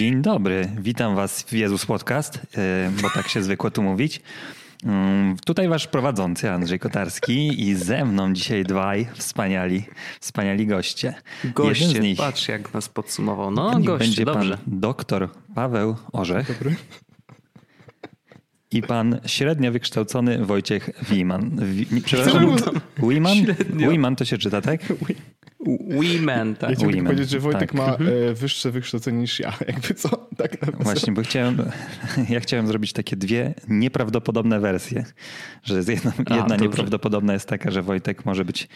Dzień dobry, witam was w Jezus Podcast, e, bo tak się zwykło tu mówić. Mm, tutaj wasz prowadzący Andrzej Kotarski i ze mną dzisiaj dwaj wspaniali, wspaniali goście. Goście, Jeden z nich, patrz jak nas podsumował. No goście, będzie dobrze. pan doktor Paweł Orzech. Dobry. I pan średnio wykształcony Wojciech Wiman. Wi, przepraszam, Wiman? Wiman to się czyta, tak? Women, tak. Ja chciałbym powiedzieć, że Wojtek tak. ma e, wyższe wykształcenie niż ja. Jakby co? Tak Właśnie, bo chciałem, ja chciałem zrobić takie dwie nieprawdopodobne wersje. Że jedna, A, jedna nieprawdopodobna jest taka, że Wojtek może być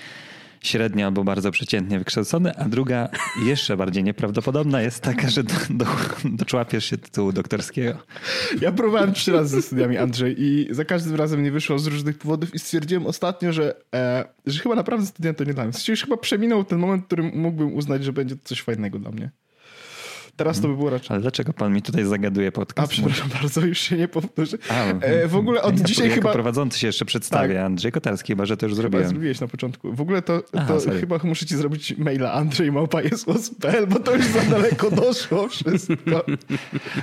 średnio albo bardzo przeciętnie wykształcony, a druga jeszcze bardziej nieprawdopodobna jest taka, że do, do, doczłapiesz się tytułu doktorskiego. Ja próbowałem trzy razy ze studiami, Andrzej, i za każdym razem nie wyszło z różnych powodów i stwierdziłem ostatnio, że, e, że chyba naprawdę studia to nie dla mnie. W już chyba przeminął ten moment, w którym mógłbym uznać, że będzie coś fajnego dla mnie. Teraz to by było raczej. Ale dlaczego pan mi tutaj zagaduje podcast? A przepraszam bardzo, już się nie powtórzę. E, w ogóle od ja dzisiaj jako chyba... prowadzący się jeszcze przedstawię. Tak. Andrzej Kotarski, chyba, że to już zrobiłem. Chyba zrobiłeś na początku. W ogóle to, Aha, to chyba muszę ci zrobić maila andrzejmałpa.pl, bo to już za daleko doszło wszystko.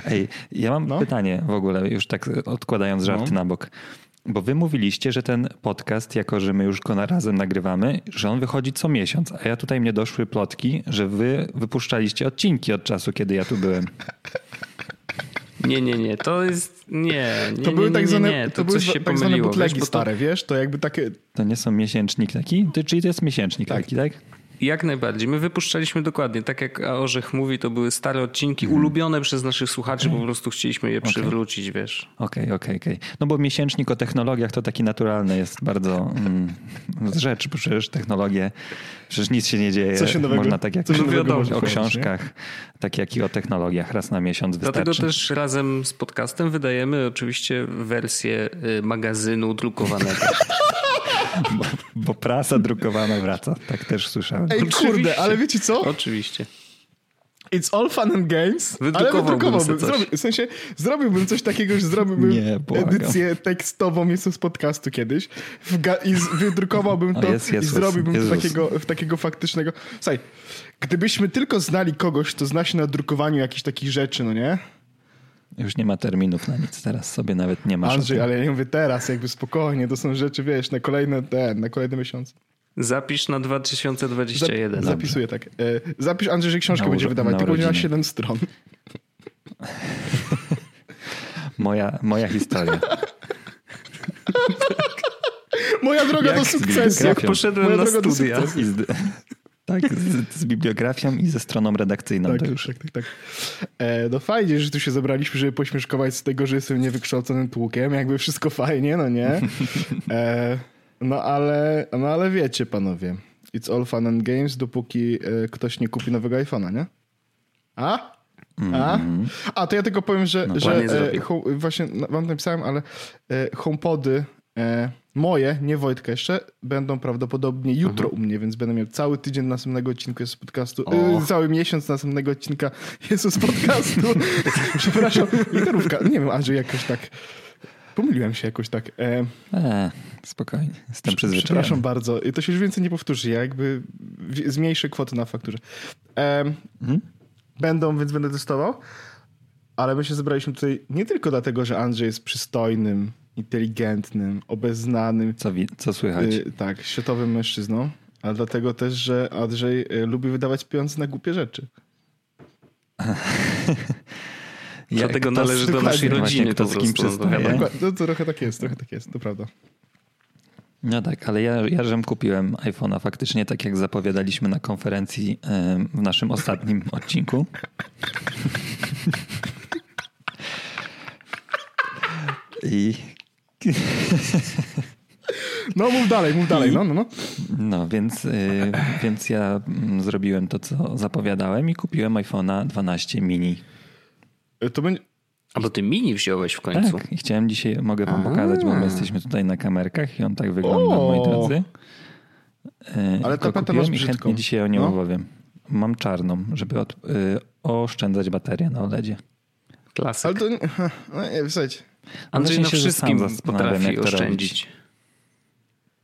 Ej, ja mam no? pytanie w ogóle, już tak odkładając żart no. na bok. Bo wy mówiliście, że ten podcast, jako że my już go na razem nagrywamy, że on wychodzi co miesiąc, a ja tutaj mnie doszły plotki, że wy wypuszczaliście odcinki od czasu, kiedy ja tu byłem. Nie, nie, nie, to jest. Nie, nie. To były tak zwane, nie, to, to były się tak zwane bootlegi stare, wiesz? To jakby takie. To nie są miesięcznik taki? Czyli to jest miesięcznik tak. taki, tak? Jak najbardziej. My wypuszczaliśmy dokładnie, tak jak Orzech mówi, to były stare odcinki, mm. ulubione przez naszych słuchaczy, po prostu chcieliśmy je okay. przywrócić, wiesz. Okej, okay, okej, okay, okej. No bo miesięcznik o technologiach to taki naturalny jest bardzo mm, rzecz, bo przecież technologie, przecież nic się nie dzieje. Co się nowego, można tak jak co się wiadomo, o książkach, nie? tak jak i o technologiach, raz na miesiąc wystarczy. Dlatego też razem z podcastem wydajemy oczywiście wersję y, magazynu drukowanego. Bo, bo, prasa drukowana wraca. Tak też słyszałem. Ej, kurde, ale wiecie co? Oczywiście. It's all fun and games, ale wydrukowałbym. Zrobi, w sensie zrobiłbym coś takiego, że zrobiłbym Nie, edycję tekstową jest z podcastu kiedyś i wydrukowałbym to jest, jest, i zrobiłbym jest, takiego, w takiego faktycznego... Słuchaj, gdybyśmy tylko znali kogoś, kto zna się na drukowaniu jakichś takich rzeczy, no nie? Już nie ma terminów na nic, teraz sobie nawet nie ma. Andrzej, ale ja nie mówię teraz, jakby spokojnie, to są rzeczy, wiesz, na kolejne, te, na kolejny miesiąc. Zapisz na 2021. Zap, zapisuję tak. E, zapisz Andrzej, że książkę będzie wydawać, tylko będzie na 7 stron. moja, moja historia. Moja droga jak do sukcesu. Jak poszedłem moja na studia. Tak, z, z, bibliografią i ze stroną redakcyjną. Tak, to już. tak, tak. tak. E, no fajnie, że tu się zebraliśmy, żeby pośmieszkować z tego, że jestem niewykształconym tłukiem. Jakby wszystko fajnie, no nie? E, no, ale, no ale wiecie, panowie. It's all fun and games, dopóki e, ktoś nie kupi nowego iPhone'a, nie? A? A? -hmm. A, to ja tylko powiem, że, no, że e, home, właśnie wam napisałem, ale e, HomePody e, moje, nie Wojtka jeszcze, będą prawdopodobnie jutro mhm. u mnie, więc będę miał cały tydzień następnego odcinku jest z podcastu, yy, cały miesiąc następnego odcinka z podcastu. Przepraszam, literówka. Nie wiem, Andrzej, jakoś tak... Pomyliłem się jakoś tak. E, e, spokojnie, jestem przyzwyczajony. Przepraszam bardzo. To się już więcej nie powtórzy. Ja jakby zmniejszę kwoty na fakturze. E, mhm. Będą, więc będę testował. Ale my się zebraliśmy tutaj nie tylko dlatego, że Andrzej jest przystojnym, inteligentnym, obeznanym. Co, co słychać? Y, tak, światowym mężczyzną, ale dlatego też, że Andrzej y, lubi wydawać pieniądze na głupie rzeczy. Dlatego należy do naszej rodziny to z kim przystaje. No, to trochę tak jest, trochę tak jest, to prawda. No tak, ale ja, ja żem kupiłem iPhone'a faktycznie, tak jak zapowiadaliśmy na konferencji w naszym ostatnim odcinku. I no mów dalej, mów dalej, no, no, no. No, więc, y, więc ja mm, zrobiłem to, co zapowiadałem i kupiłem iPhone'a 12 mini. E, to będzie... A bo ty mini wziąłeś w końcu. Tak, i chciałem dzisiaj, mogę wam pokazać, bo my jesteśmy tutaj na kamerkach i on tak wygląda, o! moi drodzy. E, Ale to masz i chętnie dzisiaj o nim no. opowiem. Mam czarną, żeby od, y, oszczędzać baterię na OLEDzie. Klasyk. Ale to, no nie, w Andrzej na wszystkim potrafi oszczędzić.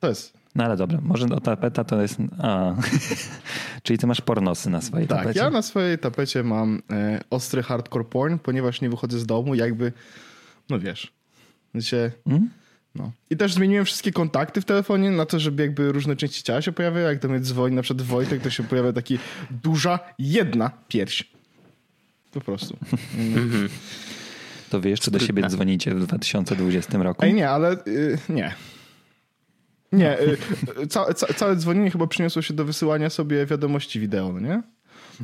To jest, No ale dobra, może o tapeta to jest... A. Czyli ty masz pornosy na swojej tak, tapecie? Tak, ja na swojej tapecie mam e, ostry hardcore porn, ponieważ nie wychodzę z domu, jakby, no wiesz. Hmm? No. I też zmieniłem wszystkie kontakty w telefonie na to, żeby jakby różne części ciała się pojawiały. Jak do mnie dzwoni na przykład Wojtek, to się pojawia taki duża, jedna pierś. Po prostu. To wy jeszcze Sprytne. do siebie dzwonicie w 2020 roku? Ej, nie, ale yy, nie. Nie, y, ca, ca, całe dzwonienie chyba przyniosło się do wysyłania sobie wiadomości wideo, no nie?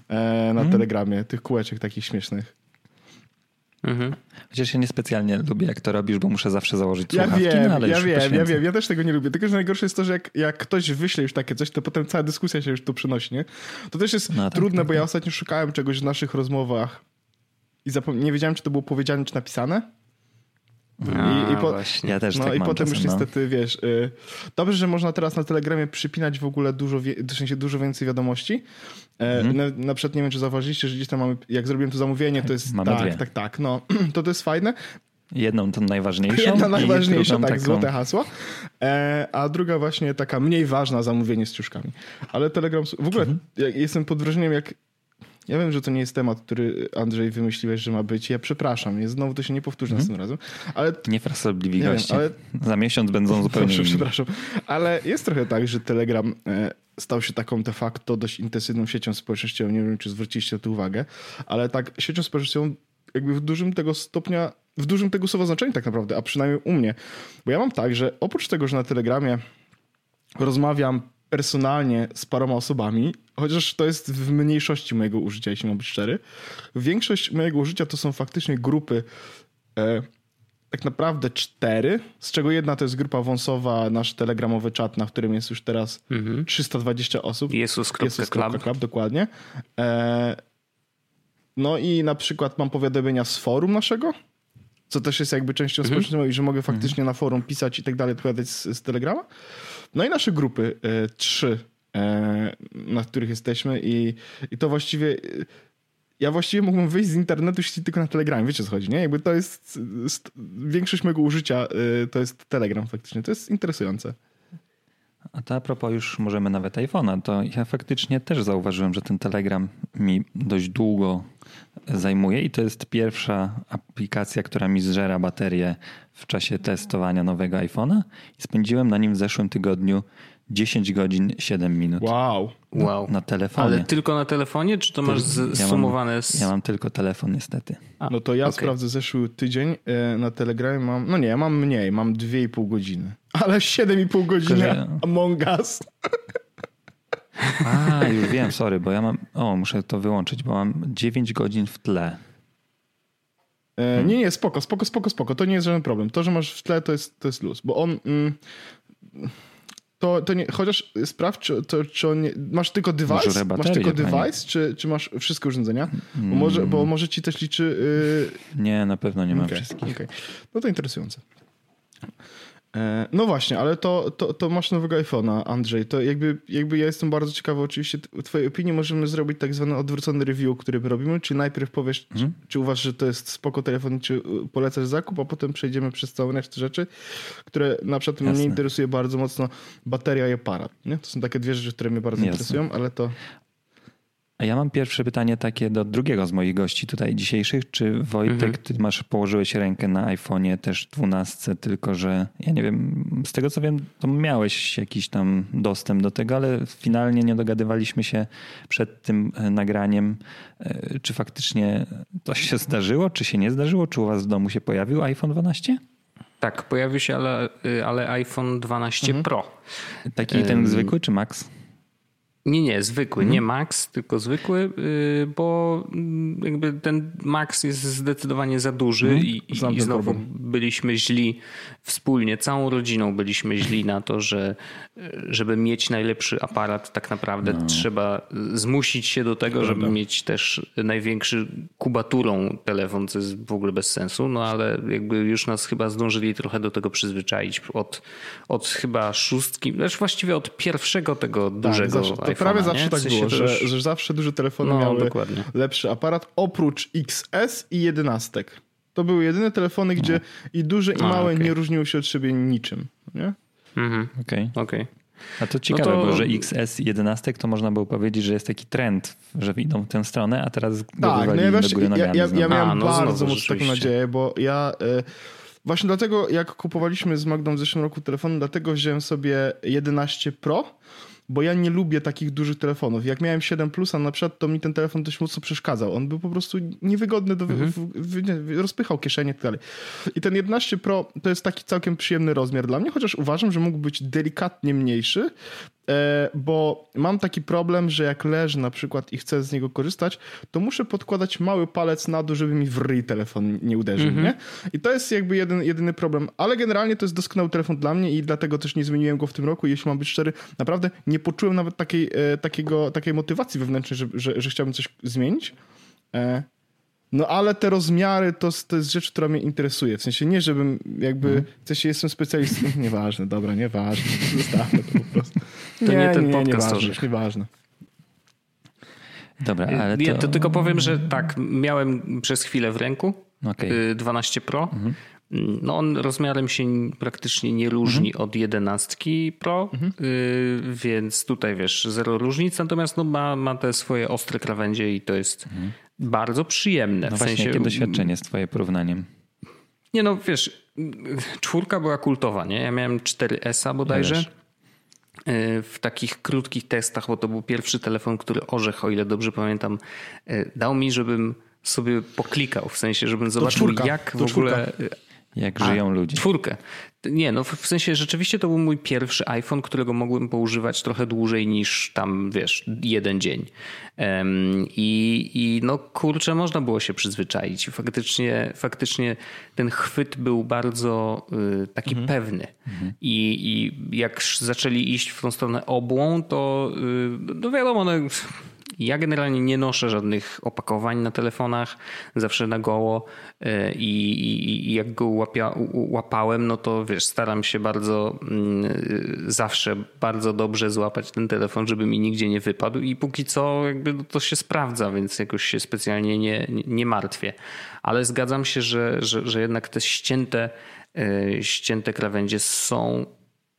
E, na hmm. Telegramie, tych kółeczek takich śmiesznych. Mhm. Chociaż ja niespecjalnie lubię, jak to robisz, bo muszę zawsze założyć ja słuchawki, wiem, no, ale ja wiem, ja wiem, ja też tego nie lubię. Tylko, że najgorsze jest to, że jak, jak ktoś wyśle już takie coś, to potem cała dyskusja się już tu przynosi, nie? To też jest no, tak, trudne, tak, bo tak. ja ostatnio szukałem czegoś w naszych rozmowach i nie wiedziałem, czy to było powiedziane, czy napisane. A, I, i po, ja też no tak i potem czasem, już no. niestety, wiesz, y, dobrze, że można teraz na Telegramie przypinać w ogóle dużo, wie, w sensie dużo więcej wiadomości. E, mhm. na, na przykład nie wiem, czy zauważyliście, że gdzieś tam mamy, jak zrobiłem to zamówienie, to jest mamy tak, dwie. tak, tak, no, to to jest fajne. Jedną tą najważniejszą. Jedna najważniejsza, tak, taką... złote hasło. E, a druga właśnie taka mniej ważna, zamówienie z ciuszkami. Ale Telegram, w ogóle mhm. jestem pod wrażeniem, jak ja wiem, że to nie jest temat, który Andrzej wymyśliłeś, że ma być. Ja przepraszam, znowu to się nie powtórzy hmm. następnym razem. Ale, Niefrasobliwi nie goście. ale... Za miesiąc będą zupełnie Proszę, Przepraszam. Ale jest trochę tak, że Telegram e, stał się taką de facto dość intensywną siecią społecznościową. Nie wiem, czy zwróciliście na to uwagę, ale tak siecią społecznościową jakby w dużym tego stopnia, w dużym tego słowa znaczeniu tak naprawdę, a przynajmniej u mnie. Bo ja mam tak, że oprócz tego, że na Telegramie rozmawiam personalnie z paroma osobami, chociaż to jest w mniejszości mojego użycia, jeśli mam być szczery. Większość mojego użycia to są faktycznie grupy e, tak naprawdę cztery, z czego jedna to jest grupa wąsowa, nasz telegramowy czat, na którym jest już teraz mhm. 320 osób. Jesus.club. Jesus. dokładnie. E, no i na przykład mam powiadomienia z forum naszego, co też jest jakby częścią mhm. społeczności, że mogę faktycznie mhm. na forum pisać i tak dalej, odpowiadać z, z Telegrama. No i nasze grupy, e, trzy, e, na których jesteśmy i, i to właściwie... E, ja właściwie mógłbym wyjść z internetu, jeśli tylko na Telegramie. Wiecie, co chodzi, nie? Jakby to jest... Większość mojego użycia to jest Telegram faktycznie. To jest interesujące. A to a propos już możemy nawet iPhone'a, to ja faktycznie też zauważyłem, że ten Telegram mi dość długo zajmuje i to jest pierwsza aplikacja, która mi zżera baterię w czasie testowania nowego iPhone'a. I spędziłem na nim w zeszłym tygodniu 10 godzin 7 minut. Wow. wow. Na telefonie. Ale tylko na telefonie, czy to masz zsumowane z... Ja mam tylko telefon niestety. A, no to ja okay. sprawdzę zeszły tydzień e, na Telegramie mam, no nie, ja mam mniej, mam 2,5 godziny. Ale 7,5 godziny że... Among Us. A, już wiem, sorry, bo ja mam, o muszę to wyłączyć, bo mam 9 godzin w tle. Hmm. Nie, nie, spoko, spoko, spoko, spoko. To nie jest żaden problem. To, że masz w tle, to jest, to jest luz. Bo on... Mm, to, to nie, chociaż sprawdź, czy, to, czy on nie, masz tylko device, masz tylko device, czy, czy masz wszystkie urządzenia? Bo może, bo może ci też liczy... Yy... Nie, na pewno nie mam okay, wszystkich. Okay. No to interesujące. E, no właśnie, ale to, to, to masz nowego iPhone'a, Andrzej. To jakby, jakby ja jestem bardzo ciekawy oczywiście twojej opinii. Możemy zrobić tak zwany odwrócony review, który robimy. Czy najpierw powiesz, czy, mhm. czy, uważasz, że to jest spoko telefon, czy polecasz zakup, a potem przejdziemy przez całą resztę rzeczy, które na przykład Jasne. mnie interesuje bardzo mocno bateria i aparat. Nie? To są takie dwie rzeczy, które mnie bardzo Jasne. interesują, ale to... Ja mam pierwsze pytanie takie do drugiego z moich gości tutaj dzisiejszych. Czy Wojtek, mhm. ty masz, położyłeś rękę na iPhone'ie też 12, tylko że ja nie wiem, z tego co wiem, to miałeś jakiś tam dostęp do tego, ale finalnie nie dogadywaliśmy się przed tym e, nagraniem, e, czy faktycznie to się zdarzyło, czy się nie zdarzyło, czy u was w domu się pojawił iPhone 12? Tak, pojawił się, ale, y, ale iPhone 12 mhm. Pro. Taki ten zwykły czy Max? Nie, nie, zwykły, mhm. nie Max, tylko zwykły, y, bo mm, jakby ten Max jest zdecydowanie za duży mhm. i, i znowu problem. byliśmy źli wspólnie, całą rodziną byliśmy źli na to, że żeby mieć najlepszy aparat, tak naprawdę no. trzeba zmusić się do tego, żeby mieć też największy kubaturą telefon, co jest w ogóle bez sensu, no ale jakby już nas chyba zdążyli trochę do tego przyzwyczaić od, od chyba szóstki, znaczy właściwie od pierwszego tego tak, dużego zawsze, To prawie zawsze nie? tak w sensie było, że, już... że zawsze duże telefony no, miały dokładnie. lepszy aparat, oprócz XS i jedenastek. To były jedyne telefony, gdzie no. i duże i małe A, okay. nie różniły się od siebie niczym. Nie? Mhm. Okej. Okay. okay. A to ciekawe, no to... bo że XS 11 to można było powiedzieć, że jest taki trend, że idą w tę stronę, a teraz tak, no ja, wiesz, ja, ja, ja miałem a, no bardzo mocno taką nadzieję, bo ja... Y Właśnie dlatego, jak kupowaliśmy z Magdą w zeszłym roku telefon, dlatego wziąłem sobie 11 Pro, bo ja nie lubię takich dużych telefonów. Jak miałem 7 Plusa na przykład, to mi ten telefon dość mocno przeszkadzał. On był po prostu niewygodny, do, mhm. w, w, rozpychał kieszenie i tak dalej. I ten 11 Pro to jest taki całkiem przyjemny rozmiar dla mnie, chociaż uważam, że mógł być delikatnie mniejszy, bo mam taki problem, że jak leżę na przykład i chcę z niego korzystać, to muszę podkładać mały palec na dół, żeby mi w ryj telefon nie uderzył, mm -hmm. nie? I to jest jakby jeden, jedyny problem, ale generalnie to jest doskonały telefon dla mnie i dlatego też nie zmieniłem go w tym roku. Jeśli mam być szczery, naprawdę nie poczułem nawet takiej, e, takiego, takiej motywacji wewnętrznej, że, że, że chciałbym coś zmienić. E, no ale te rozmiary to, to jest rzecz, która mnie interesuje. W sensie nie, żebym jakby, hmm. w sensie jestem specjalistą, nieważne, dobra, nieważne, zostawmy to po prostu. To nie, nie ten nie, podcast. Nieważne, już nieważne. Dobra, ale to... to... tylko powiem, że tak, miałem przez chwilę w ręku okay. 12 Pro. Mhm. No on rozmiarem się praktycznie nie różni mhm. od 11 Pro, mhm. y, więc tutaj wiesz, zero różnic, natomiast no ma, ma te swoje ostre krawędzie i to jest mhm. bardzo przyjemne. No w właśnie, sensie... jakie doświadczenie z twoje porównaniem? Nie no, wiesz, czwórka była kultowa, nie? Ja miałem 4S bodajże. Wiesz w takich krótkich testach, bo to był pierwszy telefon, który Orzech, o ile dobrze pamiętam, y, dał mi, żebym sobie poklikał, w sensie, żebym zobaczył, jak w ogóle jak A, żyją ludzie. Czwórkę. Nie, no w sensie rzeczywiście to był mój pierwszy iPhone, którego mogłem poużywać trochę dłużej niż tam, wiesz, jeden dzień. Um, i, I no kurczę, można było się przyzwyczaić. Faktycznie, faktycznie ten chwyt był bardzo y, taki mhm. pewny. Mhm. I, I jak zaczęli iść w tą stronę obłą, to y, no wiadomo, no, ja generalnie nie noszę żadnych opakowań na telefonach, zawsze na goło e, i, i, i jak go łapia, łapałem, no to wiesz, staram się bardzo mm, zawsze bardzo dobrze złapać ten telefon, żeby mi nigdzie nie wypadł i póki co jakby to się sprawdza, więc jakoś się specjalnie nie, nie martwię. Ale zgadzam się, że, że, że jednak te ścięte, e, ścięte krawędzie są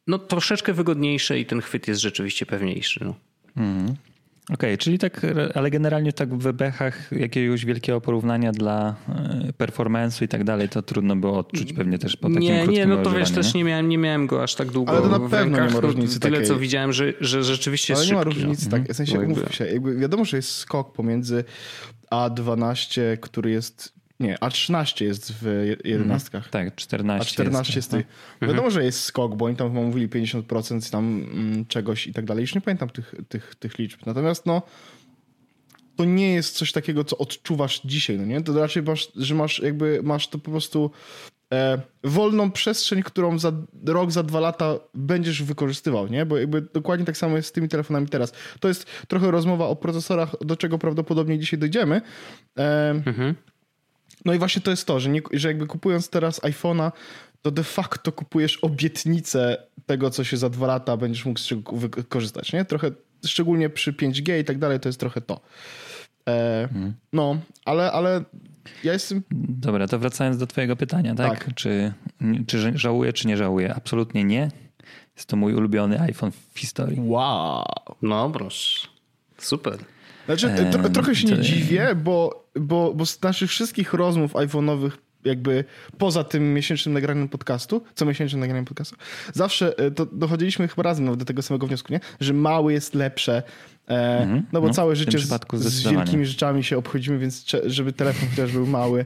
no, troszeczkę wygodniejsze i ten chwyt jest rzeczywiście pewniejszy. No. Mm. Okej, okay, czyli tak, ale generalnie tak w bechach jakiegoś wielkiego porównania dla e, performance'u i tak dalej, to trudno było odczuć pewnie też po takim Nie, nie, no to wiesz, nie? też nie miałem, nie miałem go aż tak długo Ale to na pewno rękach, nie ma różnicy Tyle, takiej. co widziałem, że, że rzeczywiście jest Ale nie ma różnicy, no. tak, w sensie umówmy się, jakby wiadomo, że jest skok pomiędzy A12, który jest nie, A13 jest w jedenastkach. Tak, 14. A 14 jest. jest mhm. Wiadomo, że jest skok, bo oni tam mówili 50% tam mm, czegoś i tak dalej. Już nie pamiętam tych, tych, tych liczb. Natomiast no, to nie jest coś takiego, co odczuwasz dzisiaj, no nie? To raczej masz, że masz jakby, masz to po prostu e, wolną przestrzeń, którą za rok, za dwa lata będziesz wykorzystywał, nie? Bo jakby dokładnie tak samo jest z tymi telefonami teraz. To jest trochę rozmowa o procesorach, do czego prawdopodobnie dzisiaj dojdziemy. E, mhm. No i właśnie to jest to, że, nie, że jakby kupując teraz iPhone'a, to de facto kupujesz obietnicę tego, co się za dwa lata będziesz mógł z czego wykorzystać, nie? Trochę, szczególnie przy 5G i tak dalej, to jest trochę to. E, hmm. No, ale, ale ja jestem... Dobra, to wracając do twojego pytania, tak? tak? Czy, czy żałuję, czy nie żałuję? Absolutnie nie. Jest to mój ulubiony iPhone w historii. Wow. No proszę. Super. Znaczy, tro, trochę się nie dziwię, bo, bo, bo z naszych wszystkich rozmów iPhone'owych jakby poza tym miesięcznym nagraniem podcastu, co miesięcznym nagraniem podcastu, zawsze e, to dochodziliśmy chyba razem do tego samego wniosku, nie? że mały jest lepsze, mm -hmm. no bo no, całe życie z, z, wielkimi rzeczami się obchodzimy, więc żeby telefon też był mały,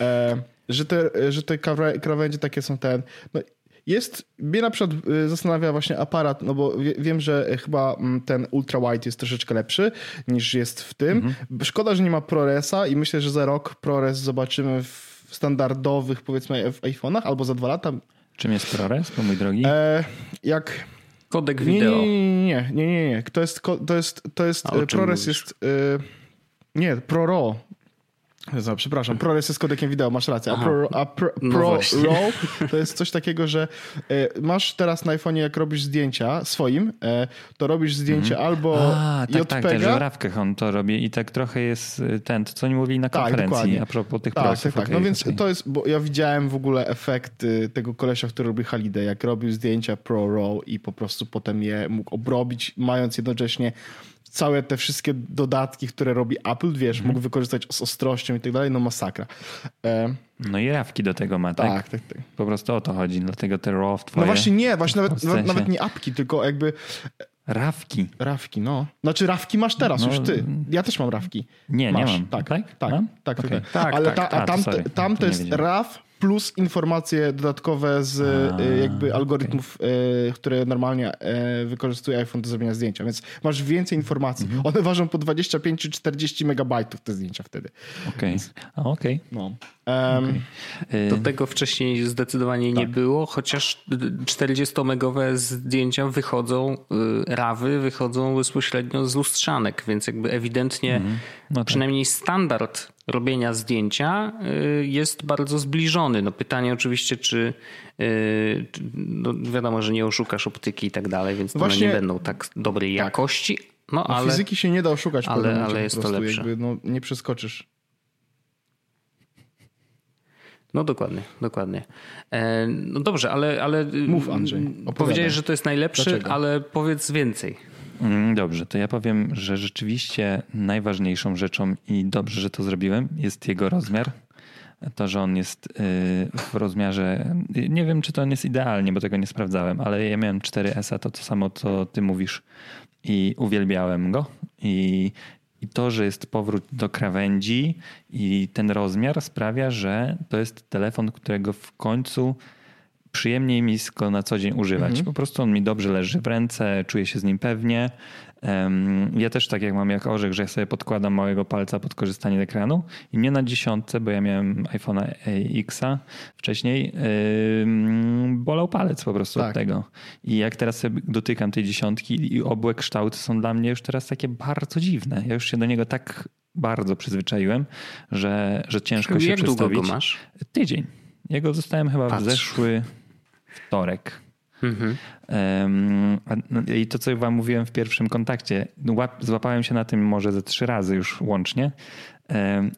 e, że te, że te krawędzie takie są ten, no jest, mnie na przykład y, zastanawia właśnie aparat, no bo wie, wiem, że chyba mm, ten ultra wide jest troszeczkę lepszy niż jest w tym. Mhm. Szkoda, że nie ma ProResa i myślę, że za rok ProRes zobaczymy w standardowych powiedzmy w iPhone'ach albo za dwa lata. Czym jest ProRes, po mój drogi? E, jak... Kodek wideo. Nie, nie, nie, nie, nie. To jest, to jest, to jest, ProRes jest... Y, nie, ProRo. No, przepraszam, ProRes jest kodekiem wideo, masz rację. A, pro, a pro, pro no to jest coś takiego, że e, masz teraz na iPhone'ie, jak robisz zdjęcia swoim, e, to robisz zdjęcie mm. albo a, tak, JPEGa. Tak, że w rawkach on to robi i tak trochę jest e, ten, to co oni mówili na tak, konferencji tak, a propos tych tak, prosów. Tak, tak. No więc okay. to jest, bo ja widziałem w ogóle efekt tego kolesia, który robi Haliday, jak robił zdjęcia Pro RAW i po prostu potem je mógł obrobić, mając jednocześnie całe te wszystkie dodatki, które robi Apple, wiesz, mhm. mógł wykorzystać z ostrością i tak dalej, no masakra. E... No i rawki do tego ma, tak? Tak, tak, tak. Po prostu o to chodzi, dlatego te RAW twoje... No właśnie nie, właśnie nawet, w sensie... nawet nie apki, tylko jakby... Rawki. Rawki, no. Znaczy rawki masz teraz no, już ty. Ja też mam rawki. Nie, masz. nie mam. Tak, tak, tak. tak, okay. tak, Ale tak, ta, a tam, to, tam to jest RAW plus informacje dodatkowe z A, y, jakby algorytmów, okay. które normalnie e, wykorzystuje iPhone do zrobienia zdjęcia, więc masz więcej informacji. Mhm. One ważą po 25 czy 40 megabajtów te zdjęcia wtedy. Okej, okay. okej. Okay. No. Um, okay. Do tego wcześniej zdecydowanie tak. nie było, chociaż 40-megowe zdjęcia wychodzą, y, rawy wychodzą bezpośrednio z lustrzanek, więc jakby ewidentnie mm, no tak. przynajmniej standard robienia zdjęcia y, jest bardzo zbliżony. No pytanie oczywiście, czy y, no wiadomo, że nie oszukasz optyki i tak dalej, więc Właśnie, one nie będą tak dobrej tak. jakości. No, no ale, fizyki się nie da oszukać, ale, ale jest to lepsze. Jakby, no, nie przeskoczysz. No dokładnie, dokładnie. E, no dobrze, ale, ale Mów Andrzej. Opowiadaj. Powiedziałeś, że to jest najlepszy, Dlaczego? ale powiedz więcej. Mm, dobrze, to ja powiem, że rzeczywiście najważniejszą rzeczą i dobrze, że to zrobiłem, jest jego rozmiar. To, że on jest y, w rozmiarze. Nie wiem, czy to on jest idealnie, bo tego nie sprawdzałem, ale ja miałem 4S, to to samo, co ty mówisz, i uwielbiałem go. I, i to, że jest powrót do krawędzi i ten rozmiar sprawia, że to jest telefon, którego w końcu przyjemniej mi go na co dzień używać. Mhm. Po prostu on mi dobrze leży w ręce, czuję się z nim pewnie. Ja też tak jak mam jak orzech, że ja sobie podkładam małego palca pod korzystanie z ekranu i mnie na dziesiątce, bo ja miałem iPhone'a X'a wcześniej, bolał palec po prostu tak. od tego. I jak teraz sobie dotykam tej dziesiątki i obłe kształty są dla mnie już teraz takie bardzo dziwne. Ja już się do niego tak bardzo przyzwyczaiłem, że, że ciężko się jak przestawić. Jak długo go masz? Tydzień. Jego zostałem chyba Patrz. w zeszły wtorek. Mhm. Um, I to, co wam mówiłem w pierwszym kontakcie, złapałem się na tym może ze trzy razy już łącznie,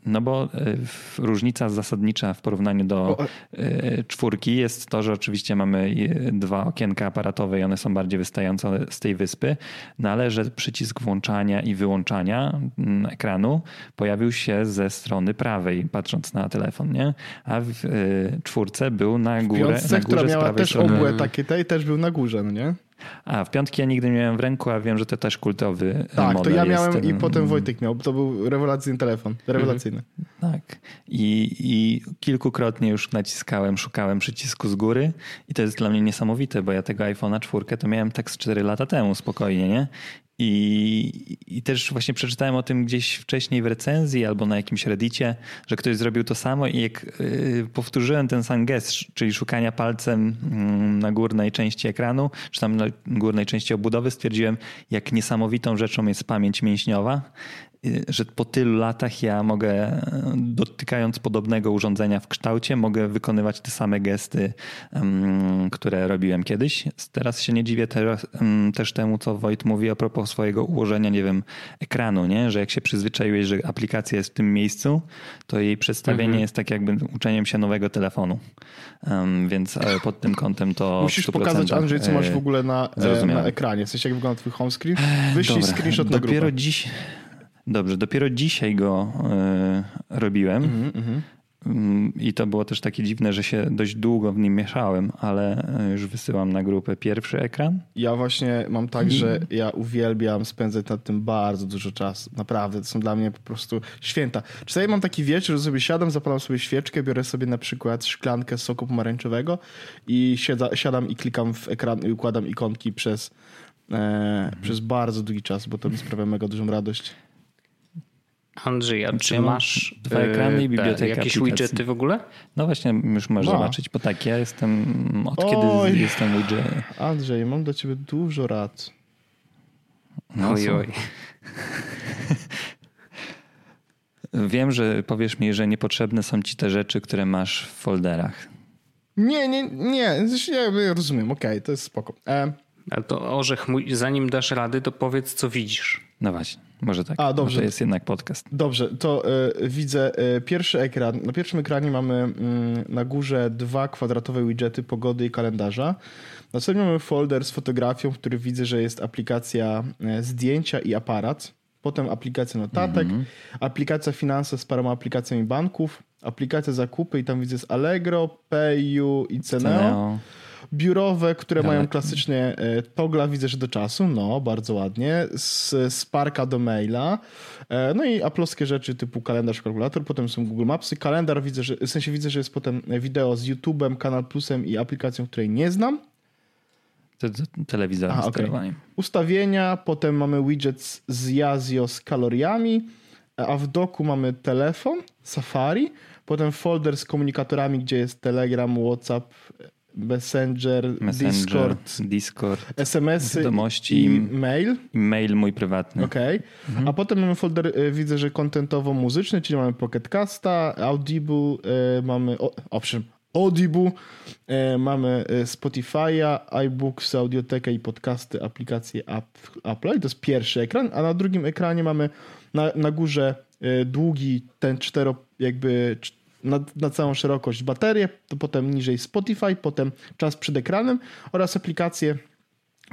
no bo e, różnica zasadnicza w porównaniu do e, czwórki jest to, że oczywiście mamy dwa okienka aparatowe i one są bardziej wystające z tej wyspy, no ale że przycisk włączania i wyłączania mm, ekranu pojawił się ze strony prawej, patrząc na telefon, nie? A w e, czwórce był na górę. W piątce, na górze która miała też strony. obłe takie, tej też był na górze, no nie? A, w piątki ja nigdy nie miałem w ręku, a wiem, że to też kultowy Tak, model to ja miałem i potem Wojtek miał. To był rewelacyjny telefon. Rewelacyjny. Tak. I, I kilkukrotnie już naciskałem, szukałem przycisku z góry i to jest dla mnie niesamowite, bo ja tego iPhone'a 4 to miałem tak z 4 lata temu spokojnie, nie? I, I też właśnie przeczytałem o tym gdzieś wcześniej w recenzji albo na jakimś reddicie, że ktoś zrobił to samo i jak y, powtórzyłem ten sam gest, czyli szukania palcem mm, na górnej części ekranu, czy tam na górnej części obudowy, stwierdziłem, jak niesamowitą rzeczą jest pamięć mięśniowa że po tylu latach ja mogę, dotykając podobnego urządzenia w kształcie, mogę wykonywać te same gesty, które robiłem kiedyś. Teraz się nie dziwię teraz, też temu, co Wojt mówi a propos swojego ułożenia, nie wiem, ekranu, nie? że jak się przyzwyczaiłeś, że aplikacja jest w tym miejscu, to jej przedstawienie mhm. jest tak jakby uczeniem się nowego telefonu. Więc e, pod tym kątem to Musisz pokazać, Andrzej, co masz w ogóle na, e, na ekranie. W sensie, jak wygląda twój home screen? Wyślij Dobra, screenshot na Dopiero grupę. dziś... Dobrze, dopiero dzisiaj go y, robiłem. Mm -hmm. I to było też takie dziwne, że się dość długo w nim mieszałem, ale e, już wysyłam na grupę pierwszy ekran. Ja właśnie mam tak, że ja uwielbiam spędzać nad tym bardzo dużo czasu. Naprawdę, to są dla mnie po prostu święta. Czasami mam taki wieczór, że sobie siadam, zapalam sobie świeczkę, biorę sobie na przykład szklankę soku pomarańczowego i siada, siadam i klikam w ekran i układam ikonki przez, e, mhm. przez bardzo długi czas, bo to mi sprawia mega dużą radość. Andrzej, a czy masz dwa ekrany i y, jakieś aplikacji. widgety w ogóle? No właśnie, już możesz no. zobaczyć, bo tak, ja jestem, od Oj. kiedy jestem widget. Andrzej, mam do ciebie dużo rad. No oj, oj. Wiem, że powiesz mi, że niepotrzebne są ci te rzeczy, które masz w folderach. Nie, nie, nie. Ja rozumiem, okej, okay, to jest spoko. E... Ale to orzech mój, zanim dasz rady, to powiedz, co widzisz. No właśnie, może tak. A, dobrze. to jest jednak podcast. Dobrze, to y, widzę y, pierwszy ekran. Na pierwszym ekranie mamy y, na górze dwa kwadratowe widgety pogody i kalendarza. Następnie mamy folder z fotografią, w którym widzę, że jest aplikacja zdjęcia i aparat. Potem aplikacja notatek, mm -hmm. aplikacja finanse z paroma aplikacjami banków, aplikacja zakupy i tam widzę z Allegro, PayU i Ceneo. Ceneo. Biurowe, które mają klasycznie e, togla, widzę, że do czasu, no, bardzo ładnie, z Sparka do maila, e, no i aploskie rzeczy typu kalendarz, kalkulator, potem są Google Mapsy, kalendar widzę, że, w sensie widzę, że jest potem wideo z YouTube'em, Kanal Plusem i aplikacją, której nie znam. Telewizor okay. Ustawienia, potem mamy widget z Yazio z kaloriami, a w doku mamy telefon, Safari, potem folder z komunikatorami, gdzie jest Telegram, WhatsApp, Messenger, Messenger Discord, Discord SMS, wiadomości i mail. I mail mój prywatny. Okej. Okay. Mhm. A potem mamy folder, y, widzę, że kontentowo-muzyczny, czyli mamy Pocket Casta, Audible, mamy, o, owszem, Audible, mamy Spotify'a, iBooks, Audiotekę i podcasty, aplikacje Apple. I to jest pierwszy ekran, a na drugim ekranie mamy na, na górze długi, ten cztero, jakby na, na, całą szerokość baterię, to potem niżej Spotify, potem czas przed ekranem oraz aplikacje.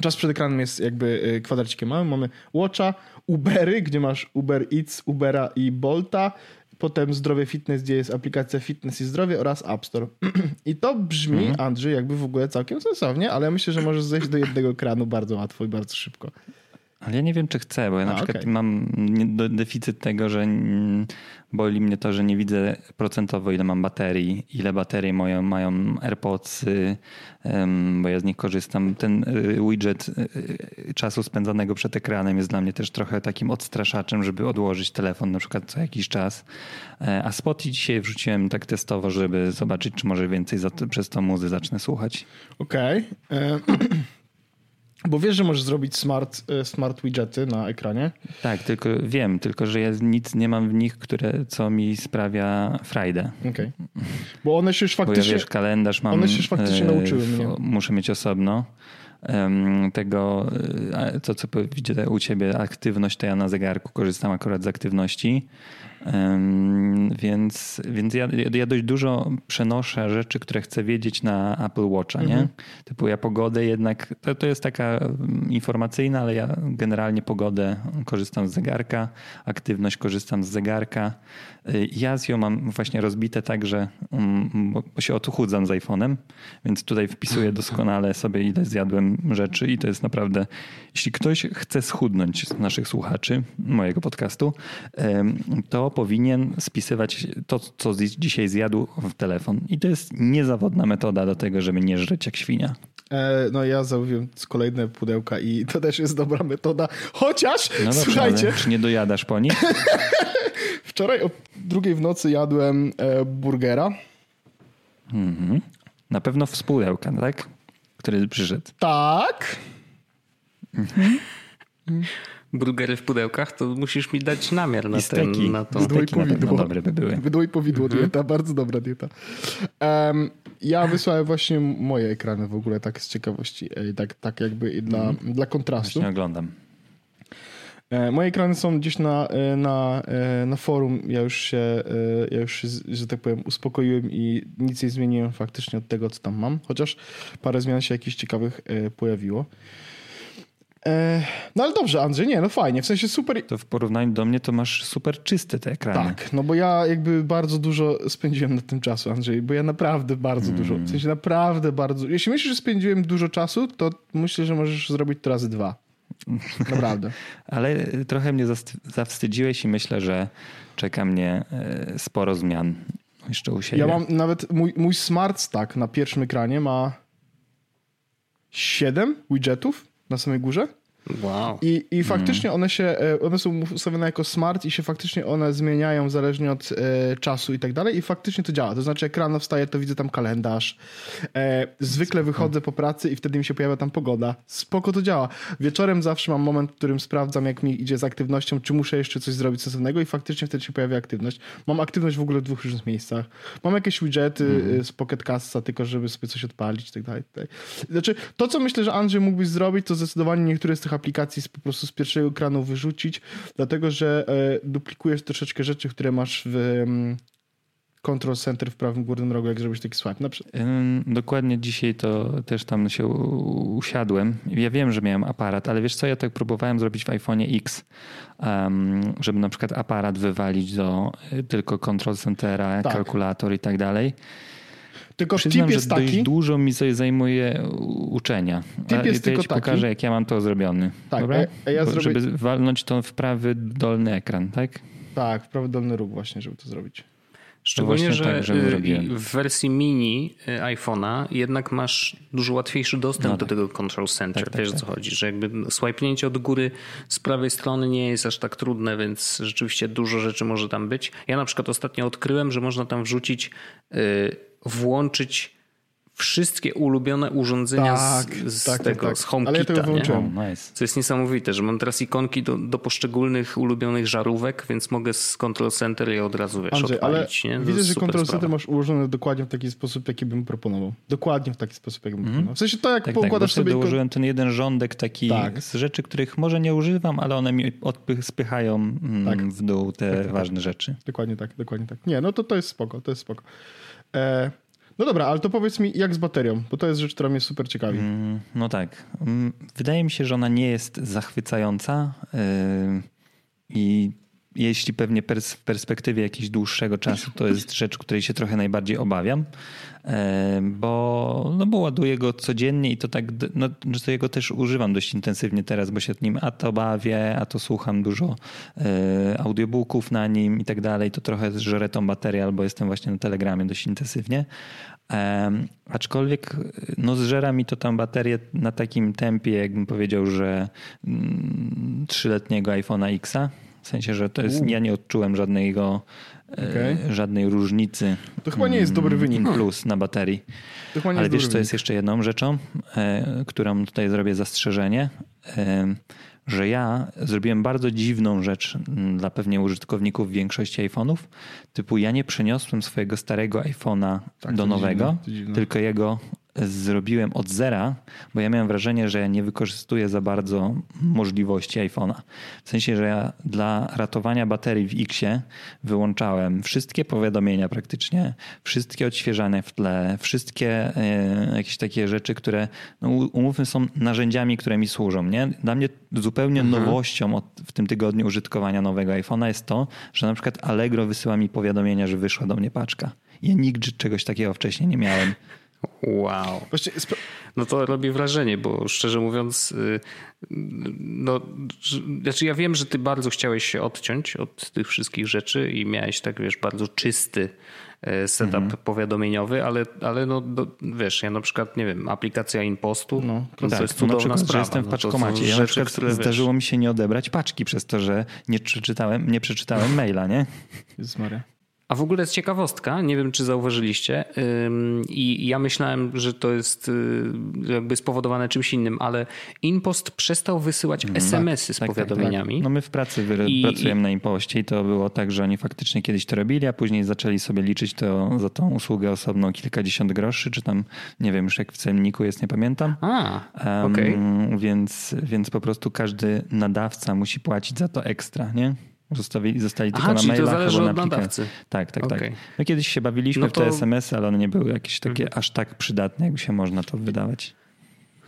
Czas przed ekranem jest jakby y, kwadracikiem małym. Mamy Watcha, Ubery, gdzie masz Uber Eats, Ubera i Bolta. Potem Zdrowie Fitness, gdzie jest aplikacja Fitness i Zdrowie oraz App Store. I to brzmi, mhm. Andrzej, jakby w ogóle całkiem sensownie, ale ja myślę, że możesz zejść do jednego ekranu bardzo łatwo i bardzo szybko. Ale ja nie wiem, czy chcę, bo ja na A, przykład okay. mam deficyt tego, że boli mnie to, że nie widzę procentowo, ile mam baterii, ile baterii moją, mają AirPods, bo ja z nich korzystam. Ten y, widget y, y, czasu spędzonego przed ekranem jest dla mnie też trochę takim odstraszaczem, żeby odłożyć telefon na przykład co jakiś czas. E, a Spotify dzisiaj wrzuciłem tak testowo, żeby zobaczyć, czy może więcej za, przez to muzy zacznę słuchać. Okej. Okay. Bo wiesz, że możesz zrobić smart, e, smart widgety na ekranie? Tak, tylko wiem, tylko że ja nic nie mam w nich, które, co mi sprawia frajdę. Okej. Okay. Bo one się już faktycznie... Bo ja wiesz, kalendarz mam... One się już faktycznie e, nauczyły mnie. Muszę mieć osobno. Tego, e, to co widzę u ciebie, aktywność, to ja na zegarku korzystam akurat z aktywności. Więc, więc ja, ja dość dużo przenoszę rzeczy, które chcę wiedzieć na Apple Watcha, nie? Mhm. Typu ja pogodę jednak, to, to jest taka mm, informacyjna, ale ja generalnie pogodę korzystam z zegarka, aktywność korzystam z zegarka. Y, Yazio mam właśnie rozbite tak, że mm, bo się odchudzam z iPhone'em, więc tutaj wpisuję doskonale sobie ile zjadłem rzeczy i to jest naprawdę, jeśli ktoś chce schudnąć z naszych słuchaczy mojego podcastu, to powinien spisywać to, co dzisiaj zjadł w telefon. I to jest niezawodna metoda do tego, żeby nie żreć jak świnia. E, no ja zamówiłem kolejne pudełka i to też jest dobra metoda. Chociaż, no dobrze, słuchajcie... Czy nie dojadasz po nich? Wczoraj o drugiej w nocy jadłem e, burgera. Mhm. Na pewno w pudełka, tak? Który przyszedł. Tak. Mhm burgery w pudełkach, to musisz mi dać namiar na, ten, na to. Wydłoj powidło. Dobre by były. Wydłoj powidło mhm. dieta, bardzo dobra dieta. Um, ja wysłałem właśnie moje ekrany w ogóle tak z ciekawości, tak, tak jakby dla, mhm. dla kontrastu. Właśnie oglądam. E, moje ekrany są gdzieś na, e, na, e, na forum. Ja już się, ja już się, że tak powiem, uspokoiłem i nic nie zmieniłem faktycznie od tego, co tam mam. Chociaż parę zmian się jakichś ciekawych pojawiło. No ale dobrze, Andrzej, nie, no fajnie, w sensie super. To w porównaniu do mnie to masz super czyste te ekrany. Tak, no bo ja jakby bardzo dużo spędziłem na tym czasu, Andrzej, bo ja naprawdę bardzo dużo, w sensie naprawdę bardzo. Jeśli myślisz, że spędziłem dużo czasu, to myślę, że możesz zrobić to razy dwa. Naprawdę. ale trochę mnie zawstydziłeś i myślę, że czeka mnie e, sporo zmian jeszcze u siebie. Ja mam nawet, mój, mój Smart Stack na pierwszym ekranie ma 7 widgetów na samej górze. Wow. I, i faktycznie one się, e, one są ustawione jako smart i się faktycznie one zmieniają zależnie od e, czasu i tak dalej i faktycznie to działa. To znaczy jak rano wstaję, to widzę tam kalendarz. E, zwykle Spoko. wychodzę po pracy i wtedy mi się pojawia tam pogoda. Spoko to działa. Wieczorem zawsze mam moment, w którym sprawdzam, jak mi idzie z aktywnością, czy muszę jeszcze coś zrobić sensownego i faktycznie wtedy się pojawia aktywność. Mam aktywność w ogóle w dwóch różnych miejscach. Mam jakieś widgety mm. z Pocket Casta, tylko żeby sobie coś odpalić i tak dalej. Znaczy, to co myślę, że Andrzej mógłbyś zrobić, to zdecydowanie niektóre z tych aplikacji po prostu z pierwszego ekranu wyrzucić, dlatego że e, duplikujesz troszeczkę rzeczy, które masz w mm, Control Center w prawym górnym rogu, jak zrobić taki swipe. Dokładnie dzisiaj to też tam się usiadłem. Ja wiem, że miałem aparat, ale wiesz co, ja tak próbowałem zrobić w iPhone X, żeby na przykład aparat wywalić do e, tylko Control Centera, tak. kalkulator i tak dalej. Tylko Przyznam, tip jest że taki. dużo mi sobie zajmuje uczenia. Tip jest to tylko ja ci taki. pokażę, jak ja mam to zrobiony. Tak, Dobra? Ja, ja zrobię... Żeby walnąć to w prawy dolny ekran, tak? Tak, w prawy dolny róg właśnie, żeby to zrobić. Szczególnie, że tak, w wersji mini y, iPhone'a jednak masz dużo łatwiejszy dostęp no do tak. tego Control Center. Tak, tak, Wiesz o co tak. chodzi, że jakby swipnięcie od góry z prawej strony nie jest aż tak trudne, więc rzeczywiście dużo rzeczy może tam być. Ja na przykład ostatnio odkryłem, że można tam wrzucić y, włączyć wszystkie ulubione urządzenia tak, z, z tak, tak tego, tak, z HomeKita. Ja oh, nice. Co jest niesamowite, że mam teraz ikonki do, do, poszczególnych ulubionych żarówek, więc mogę z Control Center je od razu wiesz, Andrzej, odpalić. Ale nie? widzę, że Control Center masz ułożone dokładnie w taki sposób, jaki bym proponował. Dokładnie w taki sposób, jaki bym mm. proponował. W sensie to, jak tak, poukładasz tak, sobie... dołożyłem ten jeden rządek taki tak. z rzeczy, których może nie używam, ale one mi spychają mm, tak. w dół te ważne rzeczy. Dokładnie tak, dokładnie tak. Nie, no to to jest spoko, to jest spoko. E, no dobra, ale to powiedz mi, jak z baterią, bo to jest rzecz, która mnie super ciekawi. Mm, no tak. Mm, wydaje mi się, że ona nie jest zachwycająca yy, i jeśli pewnie pers w perspektywie jakiegoś dłuższego czasu, to jest rzecz, której się trochę najbardziej obawiam, e, bo, no bo ładuję go codziennie i to tak, no, że go też używam dość intensywnie teraz, bo się nim a to bawię, a to słucham dużo e, audiobooków na nim i tak dalej, to trochę żerę tą baterię albo jestem właśnie na Telegramie dość intensywnie. Um, aczkolwiek no zżera mi to tam baterię na takim tempie, jakbym powiedział, że mm, trzyletniego iPhone'a X'a w sensie, że to jest, U. ja nie odczułem żadnego, e, okay. żadnej różnicy. To chyba nie jest dobry wynik. Plus na baterii. Ale wiesz, co jest jeszcze jedną rzeczą, e, którą tutaj zrobię zastrzeżenie, e, że ja zrobiłem bardzo dziwną rzecz dla pewnie użytkowników większości iPhone'ów. Typu ja nie przeniosłem swojego starego iPhone'a tak, do nowego, dziwne, dziwne. tylko jego zrobiłem od zera, bo ja miałem wrażenie, że ja nie wykorzystuję za bardzo możliwości iPhone'a. W sensie, że ja dla ratowania baterii w Xie wyłączałem wszystkie powiadomienia praktycznie, wszystkie odświeżane w tle, wszystkie e, jakieś takie rzeczy, które no, umówmy są narzędziami, które mi służą. Nie? Dla mnie zupełnie mhm. nowością od, w tym tygodniu użytkowania nowego iPhone'a jest to, że na przykład Allegro wysyła mi powiadomienia, że wyszła do mnie paczka. Ja nigdy czegoś takiego wcześniej nie miałem. Wow. No to robi wrażenie, bo szczerze mówiąc, y, no, znaczy ja wiem, że ty bardzo chciałeś się odciąć od tych wszystkich rzeczy i miałeś tak, wiesz, bardzo czysty e, setup mhm. powiadomieniowy, ale, ale no, do, wiesz, ja na przykład, nie wiem, aplikacja InPostu, no, to, tak, to jest cudowna przykład, sprawa. jestem w paczkomacie. No ja rzeczy, na które, zdarzyło wiesz... mi się nie odebrać paczki przez to, że nie przeczytałem, nie przeczytałem maila, nie? Jezus Maria. A w ogóle jest ciekawostka, nie wiem czy zauważyliście i ja myślałem, że to jest y, jakby spowodowane czymś innym, ale InPost przestał wysyłać mhm. SMS-y z tak, powiadomieniami. Tak, tak. No my w pracy I, pracujemy na InPostie i to było tak, że oni faktycznie kiedyś to robili, a później zaczęli sobie liczyć to za tą usługę osobną kilkadziesiąt groszy, czy tam nie wiem już jak w cenniku jest, nie pamiętam. A, um, okay. więc, więc po prostu każdy nadawca musi płacić za to ekstra, nie? Zostawili, zostali tylko Aha, na mailach to zależy albo na nadawcy. Tak, tak, okay. tak. My kiedyś się bawiliśmy no to... w te SMS-y, ale one nie były jakieś takie mhm. aż tak przydatne, jakby się można to wydawać.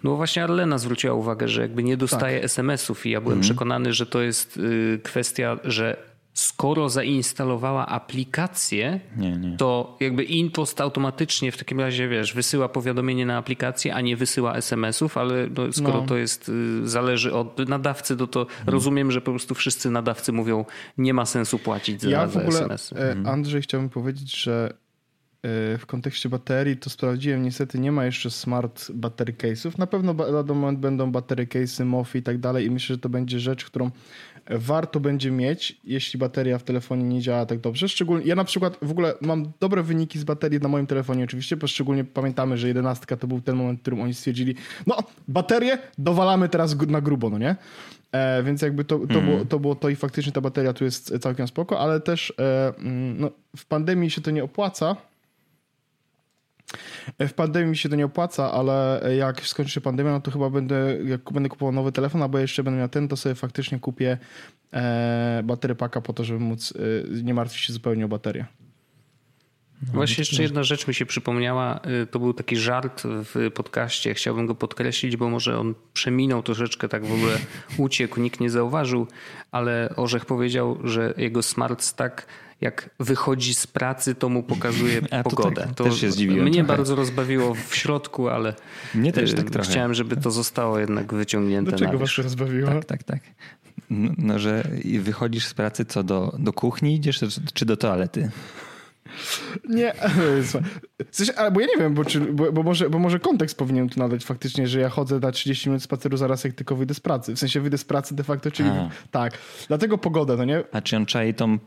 No właśnie Arlena zwróciła uwagę, że jakby nie dostaje tak. SMS-ów i ja byłem mhm. przekonany, że to jest y, kwestia, że skoro zainstalowała aplikację, nie, nie. to jakby InPost automatycznie w takim razie, wiesz, wysyła powiadomienie na aplikację, a nie wysyła SMS-ów, ale no, skoro no. to jest, y, zależy od nadawcy, to to hmm. rozumiem, że po prostu wszyscy nadawcy mówią, nie ma sensu płacić za, ja w ogóle, za SMS. E. Andrzej, chciałbym powiedzieć, że w kontekście baterii, to sprawdziłem, niestety nie ma jeszcze smart battery case'ów. Na pewno na moment będą battery case'y, MOFy i tak dalej i myślę, że to będzie rzecz, którą warto będzie mieć, jeśli bateria w telefonie nie działa tak dobrze. Szczególnie, ja na przykład w ogóle mam dobre wyniki z baterii na moim telefonie oczywiście, bo szczególnie pamiętamy, że 11 to był ten moment, w którym oni stwierdzili, no baterię dowalamy teraz na grubo, no nie? E, więc jakby to, to, mm. było, to było to i faktycznie ta bateria tu jest całkiem spoko, ale też e, mm, no, w pandemii się to nie opłaca, w pandemii mi się to nie opłaca, ale jak skończy się pandemia, no to chyba będę, jak będę kupował nowy telefon, albo jeszcze będę miał ten, to sobie faktycznie kupię e, baterię paka po to, żeby móc e, nie martwić się zupełnie o baterię. No, Właśnie jeszcze jedna rzecz mi się przypomniała. E, to był taki żart w podcaście. Chciałbym go podkreślić, bo może on przeminął troszeczkę, tak w ogóle uciekł, nikt nie zauważył, ale Orzech powiedział, że jego smart stack jak wychodzi z pracy, to mu pokazuje A, pogodę. Tak, to też się zdziwiłem. Mnie trochę. bardzo rozbawiło w środku, ale mnie też tak trochę. chciałem, żeby to zostało jednak wyciągnięte. Dlaczego was to rozbawiło? Tak, tak, tak. No, no, że wychodzisz z pracy co, do, do kuchni idziesz, czy do toalety? Nie, w sensie, bo ja nie wiem, bo, czy, bo, bo, może, bo może kontekst powinien tu nadać faktycznie, że ja chodzę na 30 minut spaceru zaraz jak tylko wyjdę z pracy. W sensie wyjdę z pracy de facto, czyli A. tak. Dlatego pogoda, no nie? A czy on czai tą,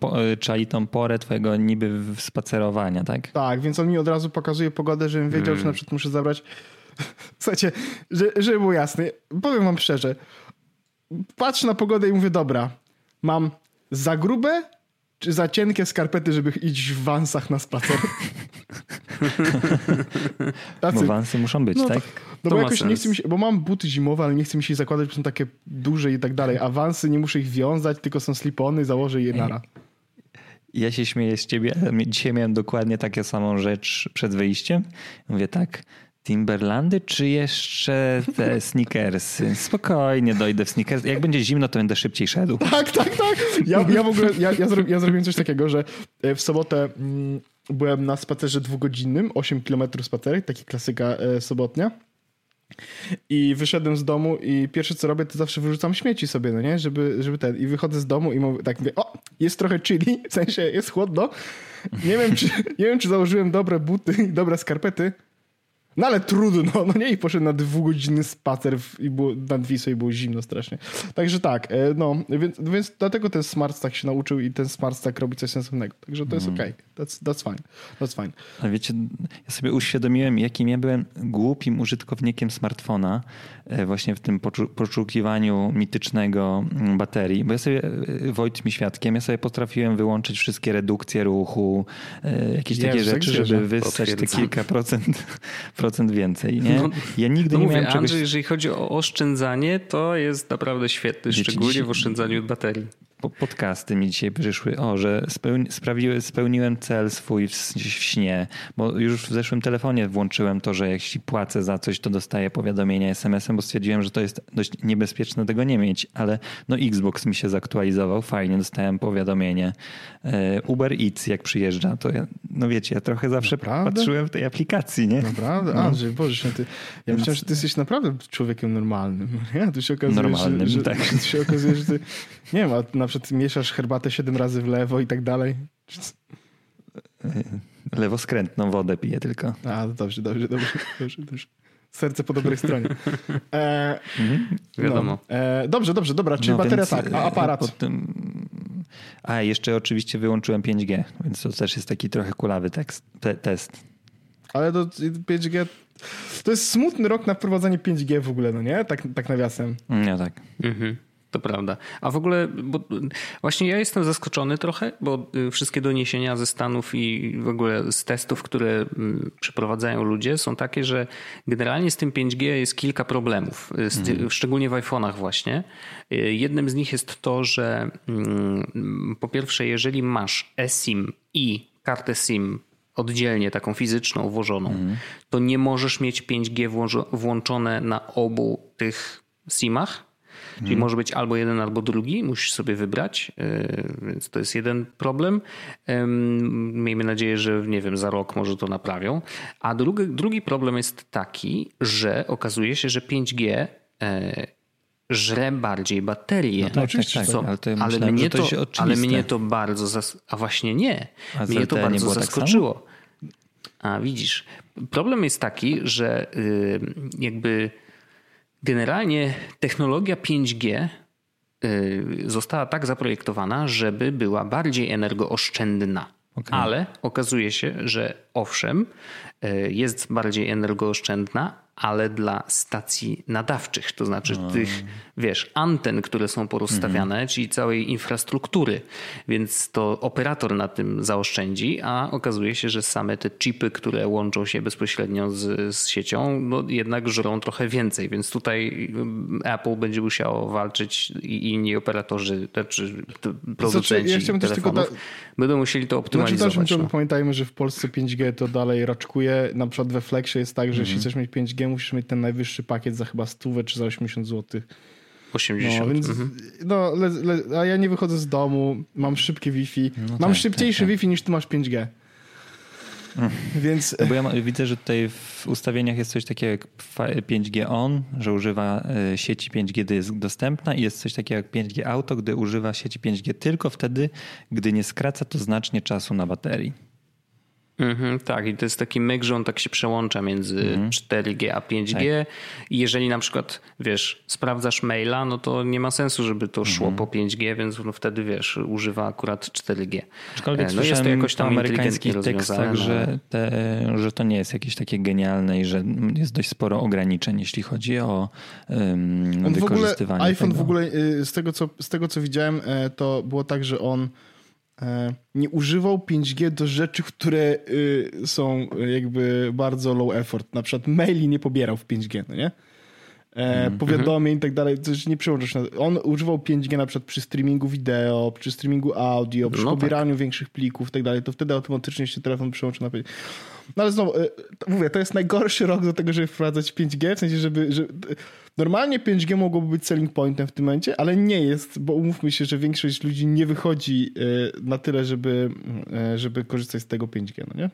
czai tą porę twojego niby spacerowania, tak? Tak, więc on mi od razu pokazuje pogodę, żebym wiedział, hmm. że na przykład muszę zabrać Słuchajcie, że, żeby było jasne, powiem wam szczerze, patrzę na pogodę i mówię, dobra, mam za grube czy za cienkie skarpety, żeby iść w wansach na spacer? Tacy. Bo wansy muszą być, no, tak? No to bo jakoś nie chcę mi się, bo mam buty zimowe, ale nie chcę mi się zakładać, bo są takie duże i tak dalej. A wansy nie muszę ich wiązać, tylko są slipony, założę je nara. Ja się śmieję z ciebie. Dzisiaj miałem dokładnie taką samą rzecz przed wyjściem. Mówię tak, Timberlandy, czy jeszcze te sneakersy? Spokojnie dojdę w sneakers. Jak będzie zimno, to będę szybciej szedł. Tak, tak, tak. Ja, ja w ogóle, ja, ja, zrobi, ja zrobiłem coś takiego, że e, w sobotę mm, byłem na spacerze dwugodzinnym, 8 km spacerek, taki klasyka e, sobotnia. I wyszedłem z domu i pierwsze co robię, to zawsze wyrzucam śmieci sobie, no nie? Żeby, żeby ten. I wychodzę z domu i mówię, tak mówię, o, jest trochę chilly, w sensie jest chłodno. Nie wiem, czy, nie wiem, czy założyłem dobre buty i dobre skarpety, no ale trudno, no nie? I poszedł na dwugodzinny spacer w, i było, nad Wisłą i było zimno strasznie. Także tak, e, no, więc, więc dlatego ten smart stack się nauczył i ten smart stack robi coś sensownego. Także to jest mm. okej. Okay. That's, that's fine. That's fine. A wiecie, ja sobie uświadomiłem, jakim ja byłem głupim użytkownikiem smartfona e, właśnie w tym poszukiwaniu mitycznego mm, baterii. Bo ja sobie, e, Wojt mi świadkiem, ja sobie potrafiłem wyłączyć wszystkie redukcje ruchu, jakieś Jezu, takie rzeczy, żeby wyssać te kilka procent procent więcej. Nie? No, ja nigdy no nie mówię, miałem czegoś... Andrzej, jeżeli chodzi o oszczędzanie, to jest naprawdę świetny, Wiecie, szczególnie dziś... w oszczędzaniu baterii podcasty mi dzisiaj przyszły, o, że spełni, spełniłem cel swój w, w, śnie, bo już w zeszłym telefonie włączyłem to, że jeśli płacę za coś, to dostaję powiadomienia SMS-em, bo stwierdziłem, że to jest dość niebezpieczne tego nie mieć, ale no Xbox mi się zaktualizował, fajnie, dostałem powiadomienie. E, Uber Eats jak przyjeżdża, to ja, no wiecie, ja trochę zawsze naprawdę? patrzyłem w tej aplikacji, nie? Naprawdę? No. Andrzej, Boże, ty, ja myślałem, że ty jesteś naprawdę człowiekiem normalnym. Ja, tu się okazuje, Normalnym, że, że, tak. Że, się okazuje, że ty, nie wiem, na przykład mieszasz herbatę siedem razy w lewo i tak dalej. Lewoskrętną wodę piję tylko. A, dobrze, dobrze, dobrze, dobrze, dobrze. Serce po dobrej stronie. E, mhm, wiadomo. No, e, dobrze, dobrze, dobra, czyli no, bateria tak, a e, aparat. Tym... A, jeszcze oczywiście wyłączyłem 5G, więc to też jest taki trochę kulawy tekst, te, test. Ale to 5G to jest smutny rok na wprowadzanie 5G w ogóle, no nie? Tak, tak nawiasem. No tak. Mhm. To prawda. A w ogóle, bo właśnie ja jestem zaskoczony trochę, bo y, wszystkie doniesienia ze Stanów i w ogóle z testów, które mm, przeprowadzają ludzie, są takie, że generalnie z tym 5G jest kilka problemów, y, mhm. szczególnie w iPhone'ach właśnie. Y, jednym z nich jest to, że mm, po pierwsze, jeżeli masz eSIM i kartę SIM oddzielnie, taką fizyczną, włożoną, mhm. to nie możesz mieć 5G włączone na obu tych SIMach Czyli mhm. może być albo jeden, albo drugi, musisz sobie wybrać, e, więc to jest jeden problem. Miejmy nadzieję, że nie wiem, za rok może to naprawią. A drugi, drugi problem jest taki, że okazuje się, że 5G e, żre bardziej baterię. No tak, oczywiście, tak, tak, ale, to ale, myślałem, mnie to, ale mnie to bardzo, zas... a właśnie nie, a mnie to bardzo tak zaskoczyło. Tak A widzisz, problem jest taki, że y, jakby generalnie technologia 5G y, została tak zaprojektowana, żeby była bardziej energooszczędna. Okay. Ale okazuje się, że owszem, y, jest bardziej energooszczędna, ale dla stacji nadawczych, to znaczy no. tych, wiesz, anten, które są porozstawiane, mhm. czyli całej infrastruktury. Więc to operator na tym zaoszczędzi, a okazuje się, że same te chipy, które łączą się bezpośrednio z, z siecią, no jednak żrą trochę więcej. Więc tutaj mm, Apple będzie musiało walczyć i inni operatorzy, znaczy producenci znaczy, ja telefonów, da... będą musieli to optymalizować. Znaczy, no. Pamiętajmy, że w Polsce 5G to dalej raczkuje. Na przykład we Flexie jest tak, że mhm. jeśli chcesz mieć 5G, musisz mieć ten najwyższy pakiet za chyba 100 czy za 80 zł. 80. No, więc, mhm. no le, le, a ja nie wychodzę z domu, mam szybkie Wi-Fi. No mam tak, szybciejszy tak, tak. Wi-Fi niż ty masz 5G. Mm. Więc... No bo ja widzę, że tutaj w ustawieniach jest coś takiego jak 5G on, że używa e, sieci 5G, gdy jest dostępna i jest coś takiego jak 5G auto, gdy używa sieci 5G tylko wtedy, gdy nie skraca to znacznie czasu na baterii. Mhm, tak, i to jest taki myk, że on tak się przełącza między mhm. 4G a 5G. Tak. I jeżeli na przykład, wiesz, sprawdzasz maila, no to nie ma sensu, żeby to szło mhm. po 5G, więc no wtedy, wiesz, używa akurat 4G. Aczkolwiek no jest to jakoś tam amerykańskich tekstach, że, no. te, że to nie jest jakieś takie genialne i że jest dość sporo ograniczeń, jeśli chodzi o um, wykorzystywanie w ogóle, iPhone tego. w ogóle, y, z tego, co, z tego co widziałem, e, to było tak, że on E, nie używał 5G do rzeczy, które y, są jakby bardzo low effort. Na przykład maili nie pobierał w 5G, no nie? Mm. Powiadomień i tak dalej, coś nie przełączasz. On używał 5G na przykład przy streamingu wideo, przy streamingu audio, przy no tak. pobieraniu tak. większych plików i tak dalej, to wtedy automatycznie się telefon przełączy na 5G. No ale znowu, e, mówię, to jest najgorszy rok do tego, żeby wprowadzać 5G, w sensie, żeby, żeby Normalnie 5G mogłoby być selling pointem w tym momencie, ale nie jest, bo umówmy się, że większość ludzi nie wychodzi e, na tyle, żeby, e, żeby korzystać z tego 5G, no nie?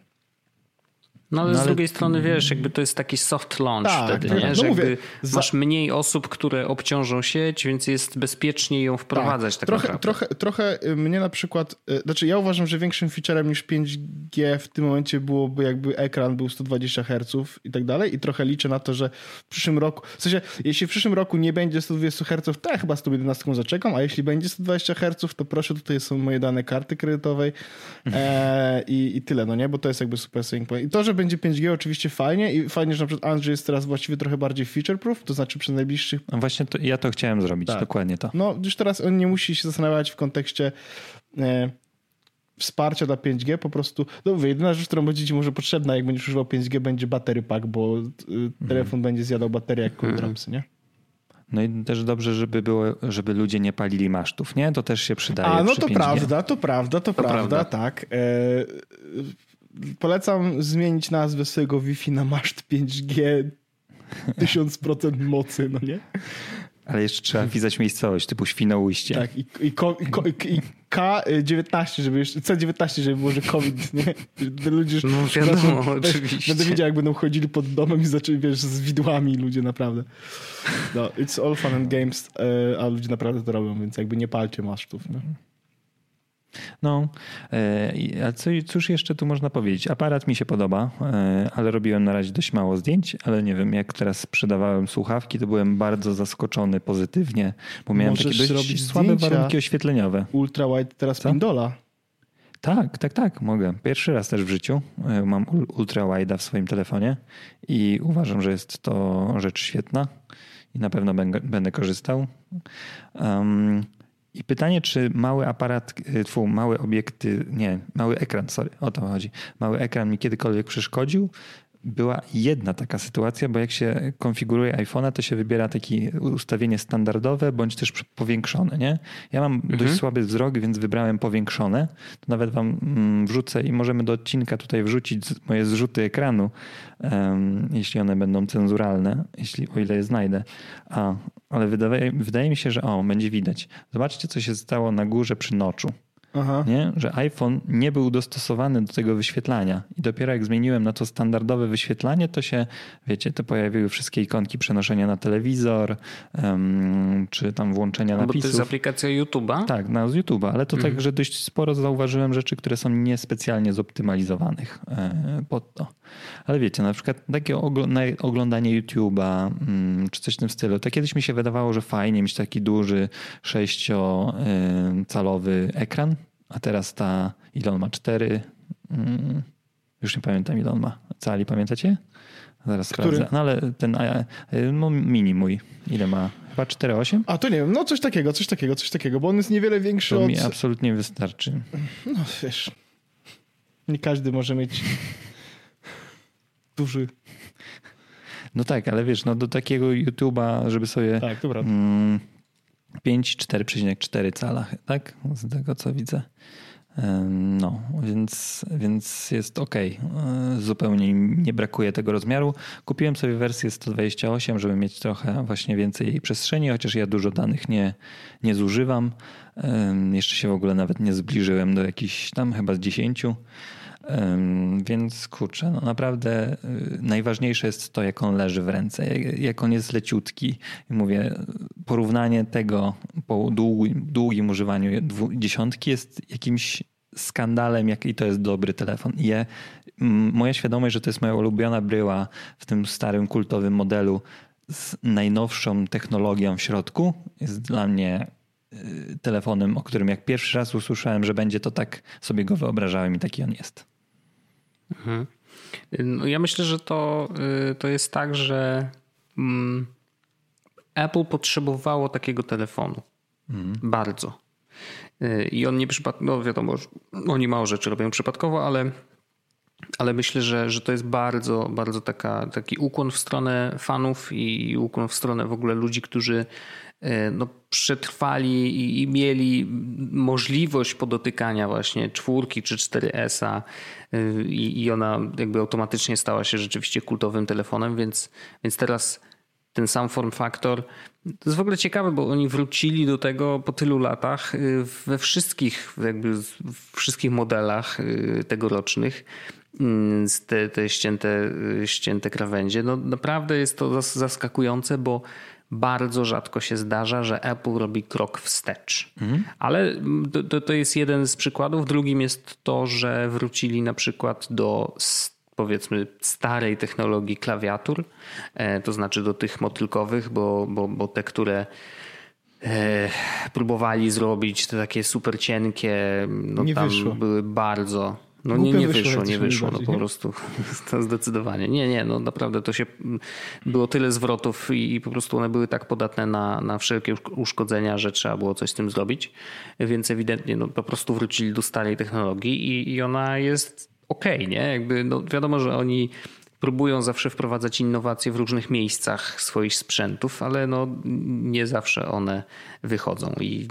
No ale, no, ale z drugiej strony wiesz, jakby to jest taki soft launch tak, wtedy, tak, nie? No że mówię, masz mniej osób, które obciążą sieć, więc jest bezpiecznie ją wprowadzać tak, tak trochę. Trochę, trochę y, mnie na przykład, y, znaczy ja uważam, że większym featurem niż 5G w tym momencie byłoby jakby ekran był 120 Hz i tak dalej i trochę liczę na to, że w przyszłym roku, w sensie jeśli w przyszłym roku nie będzie 120 Hz, to ja chyba z tą 11 zaczekam, a jeśli będzie 120 Hz, to proszę, tutaj są moje dane karty kredytowej e, i, i tyle, no nie, bo to jest jakby super point. I to, że będzie 5G oczywiście fajnie i fajnie, że na przykład Andrzej jest teraz właściwie trochę bardziej feature-proof, to znaczy przez najbliższych... No właśnie to, ja to chciałem zrobić, tak. dokładnie to. No już teraz on nie musi się zastanawiać w kontekście e, wsparcia dla 5G, po prostu, no mówię, jedyna rzecz, która będzie ci może potrzebna, jak będziesz używał 5G, będzie batery pack, bo y, telefon będzie zjadał baterię jak mhm. nie? No i też dobrze, żeby było, żeby ludzie nie palili masztów, nie? To też się przydaje. A, no to 5G. prawda, to prawda, to, to prawda, prawda, tak. Polecam zmienić nazwę swojego Wi-Fi na maszt 5G 1000% mocy, no nie? Ale jeszcze trzeba wpisać miejscowość typu Świnoujście. Tak, i, i, ko, i, ko, i K19, żeby jeszcze, C19, żeby było, że COVID, nie? Ludzie no wiadomo, zaczą, oczywiście. Będę wiedział, jak będą chodzili pod domem i zaczęli, wiesz, z widłami ludzie naprawdę. No, it's all fun and games, e, a ludzie naprawdę to robią, więc jakby nie palcie masztów, nie? No, e, a co, cóż jeszcze tu można powiedzieć? Aparat mi się podoba, e, ale robiłem na razie dość mało zdjęć, ale nie wiem, jak teraz sprzedawałem słuchawki, to byłem bardzo zaskoczony pozytywnie, bo miałem Możesz takie dość słabe warunki oświetleniowe. Ultra wide teraz co? Pindola. Tak, tak, tak, mogę. Pierwszy raz też w życiu e, mam ultra wide'a w swoim telefonie i uważam, że jest to rzecz świetna i na pewno będę, będę korzystał. Um, i pytanie, czy mały aparat, y, twój mały obiekty, nie, mały ekran, sorry, o to chodzi. Mały ekran mi kiedykolwiek przeszkodził, była jedna taka sytuacja, bo jak się konfiguruje iPhone'a, to się wybiera takie ustawienie standardowe bądź też powiększone, nie? Ja mam mhm. dość słaby wzrok, więc wybrałem powiększone. To nawet wam mm, wrzucę i możemy do odcinka tutaj wrzucić moje zrzuty ekranu, um, jeśli one będą cenzuralne, jeśli o ile je znajdę. A, ale wydaje, wydaje mi się, że o, będzie widać. Zobaczcie, co się stało na górze przy noczu. Aha. Nie? że iPhone nie był dostosowany do tego wyświetlania. I dopiero jak zmieniłem na to standardowe wyświetlanie, to się, wiecie, to pojawiły wszystkie ikonki przenoszenia na telewizor, um, czy tam włączenia napisów. Bo to jest aplikacja YouTube'a? Tak, na z YouTube'a, ale to tak, mhm. tak, że dość sporo zauważyłem rzeczy, które są niespecjalnie zoptymalizowanych e, pod to. Ale wiecie, na przykład takie oglądanie YouTube'a mm, czy coś w tym stylu, to kiedyś mi się wydawało, że fajnie mieć taki duży sześciocalowy ekran, a teraz ta, ile on ma? Cztery? Mm, już nie pamiętam ile on ma. Cali, pamiętacie? Zaraz Który? sprawdzę. No ale ten no, mini mój, ile ma? Chyba 4,8? A to nie wiem, no coś takiego, coś takiego, coś takiego, bo on jest niewiele większy to od... mi absolutnie wystarczy. No wiesz, nie każdy może mieć duży... No tak, ale wiesz, no do takiego YouTube'a, żeby sobie... Tak, dobra. Mm, 5, 4,4 cala, tak? Z tego co widzę. No, więc, więc jest ok. Zupełnie nie brakuje tego rozmiaru. Kupiłem sobie wersję 128, żeby mieć trochę właśnie więcej jej przestrzeni, chociaż ja dużo danych nie, nie zużywam. Jeszcze się w ogóle nawet nie zbliżyłem do jakichś tam chyba z 10. Więc kurczę, no naprawdę y, najważniejsze jest to, jak on leży w ręce, jak on jest leciutki. I mówię, porównanie tego po długim, długim używaniu dziesiątki jest jakimś skandalem, jaki to jest dobry telefon. I je, moja świadomość, że to jest moja ulubiona bryła w tym starym kultowym modelu z najnowszą technologią w środku, jest dla mnie y, telefonem, o którym jak pierwszy raz usłyszałem, że będzie to tak, sobie go wyobrażałem i taki on jest. Mhm. No ja myślę, że to, y, to jest tak, że mm, Apple potrzebowało takiego telefonu. Mhm. Bardzo. Y, I on nie przypadkowo, no wiadomo, oni mało rzeczy robią przypadkowo, ale, ale myślę, że, że to jest bardzo, bardzo taka, taki ukłon w stronę fanów i ukłon w stronę w ogóle ludzi, którzy no, przetrwali i, i mieli możliwość podotykania właśnie czwórki czy 4S-a y, i, i ona jakby automatycznie stała się rzeczywiście kultowym telefonem, więc, więc teraz ten sam form factor. To jest w ogóle ciekawe, bo oni wrócili do tego po tylu latach y, we wszystkich, jakby wszystkich modelach tegorocznych mm, te, te ścięte, ścięte krawędzie. No naprawdę jest to zaskakujące, bo bardzo rzadko się zdarza, że Apple robi krok wstecz. Mhm. Ale to, to jest jeden z przykładów. Drugim jest to, że wrócili na przykład do powiedzmy starej technologii klawiatur, e, to znaczy do tych motylkowych, bo, bo, bo te, które e, próbowali zrobić, te takie super cienkie, no nie tam wyszło. były bardzo no nie, nie wyszło, nie wyszło, no po prostu to zdecydowanie. Nie, nie, no naprawdę to się było tyle zwrotów i, i, po prostu one były tak podatne na, na wszelkie uszkodzenia, że trzeba było coś z tym zrobić, więc ewidentnie no, po prostu wrócili do starej technologii i, i ona jest okej, okay, nie? Jakby, no wiadomo, że oni próbują zawsze wprowadzać innowacje w różnych miejscach swoich sprzętów, ale no nie zawsze one wychodzą i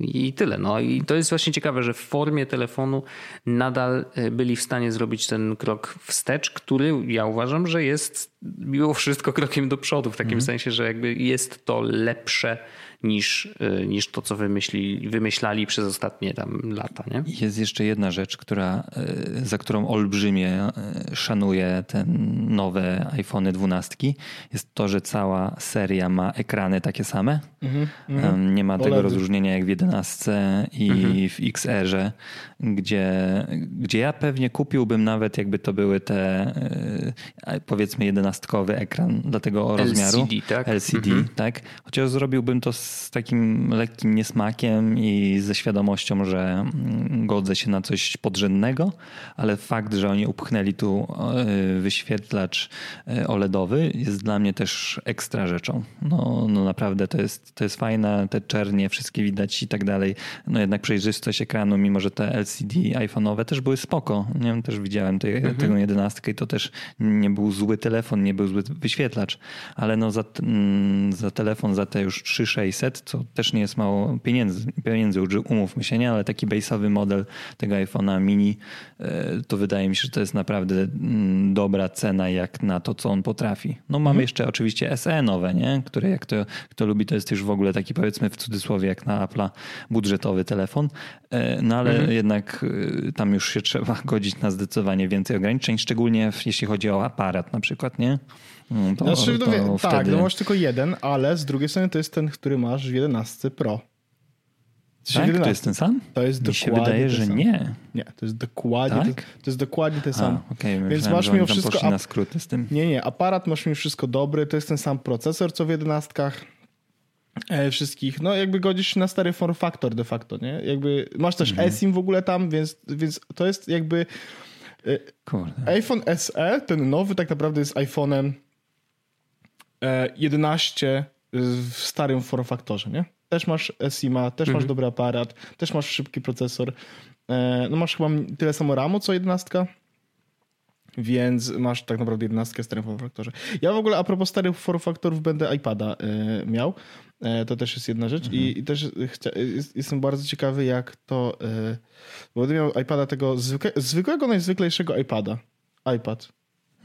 i tyle. No i to jest właśnie ciekawe, że w formie telefonu nadal e, byli w stanie zrobić ten krok wstecz, który ja uważam, że jest mimo wszystko krokiem do przodu, w takim mm. sensie, że jakby jest to lepsze niż, y, niż to, co wymyśli, wymyślali przez ostatnie tam lata. Nie? Jest jeszcze jedna rzecz, która, y, za którą olbrzymie y, szanuję te nowe iPhone 12. Jest to, że cała seria ma ekrany takie same. Mm -hmm. Nie ma tego rozróżnienia jak w 11 i mm -hmm. w XR-ze, gdzie, gdzie ja pewnie kupiłbym nawet jakby to były te powiedzmy jedenastkowy ekran dla tego rozmiaru. LCD, tak? LCD, -hmm. tak? Chociaż zrobiłbym to z takim lekkim niesmakiem i ze świadomością, że mm, godzę się na coś podrzędnego, ale fakt, że oni upchnęli tu e, wyświetlacz e, OLEDowy jest dla mnie też ekstra rzeczą. No, no naprawdę to jest, to jest fajne, te czernie wszystkie widać i tak dalej. No jednak przejrzystość ekranu, mimo że te LCD iPhone'owe też były spoko. Nie wiem, też widziałem tej, mhm. tego jedenastkę i to też nie był zły telefon telefon, nie był zły wyświetlacz, ale no za, mm, za telefon za te już 3600, co też nie jest mało pieniędzy, pieniędzy umówmy się, nie? Ale taki base'owy model tego iPhone'a mini, e, to wydaje mi się, że to jest naprawdę mm, dobra cena jak na to, co on potrafi. No mamy mhm. jeszcze oczywiście SE nowe, nie? Które jak to, kto lubi, to jest już w ogóle taki powiedzmy w cudzysłowie jak na Apple'a budżetowy telefon, e, no ale mhm. jednak e, tam już się trzeba godzić na zdecydowanie więcej ograniczeń, szczególnie jeśli chodzi o aparat na przykład, nie? No to, znaczy, to, to tak, wtedy... no masz tylko jeden, ale z drugiej strony to jest ten, który masz w 11 Pro. Tak? 11. To jest ten sam? To jest Mi się wydaje, że sam. nie. Nie, to jest dokładnie, tak? to, to, jest dokładnie ten sam. A, okay. Więc Myślałem, masz mimo wszystko... na skróty z tym. Nie, nie, aparat masz mimo wszystko dobry, to jest ten sam procesor, co w 11 e, wszystkich, no jakby godzisz się na stary form factor de facto, nie? Jakby masz też mhm. eSIM w ogóle tam, więc, więc to jest jakby Kurde. iPhone SE, ten nowy tak naprawdę jest iPhone'em 11 e, w starym form factorze, nie? Też masz SIMA, też mhm. masz dobry aparat, też masz szybki procesor. No masz chyba tyle samo RAMu co 11, więc masz tak naprawdę 11 w starym form factorze. Ja w ogóle a propos starych form factorów będę iPada miał. E, to też jest jedna rzecz. Mhm. I, I, też jestem bardzo ciekawy, jak to. E, bo będę miał iPada tego zwykle, zwykłego, najzwyklejszego iPada. iPad.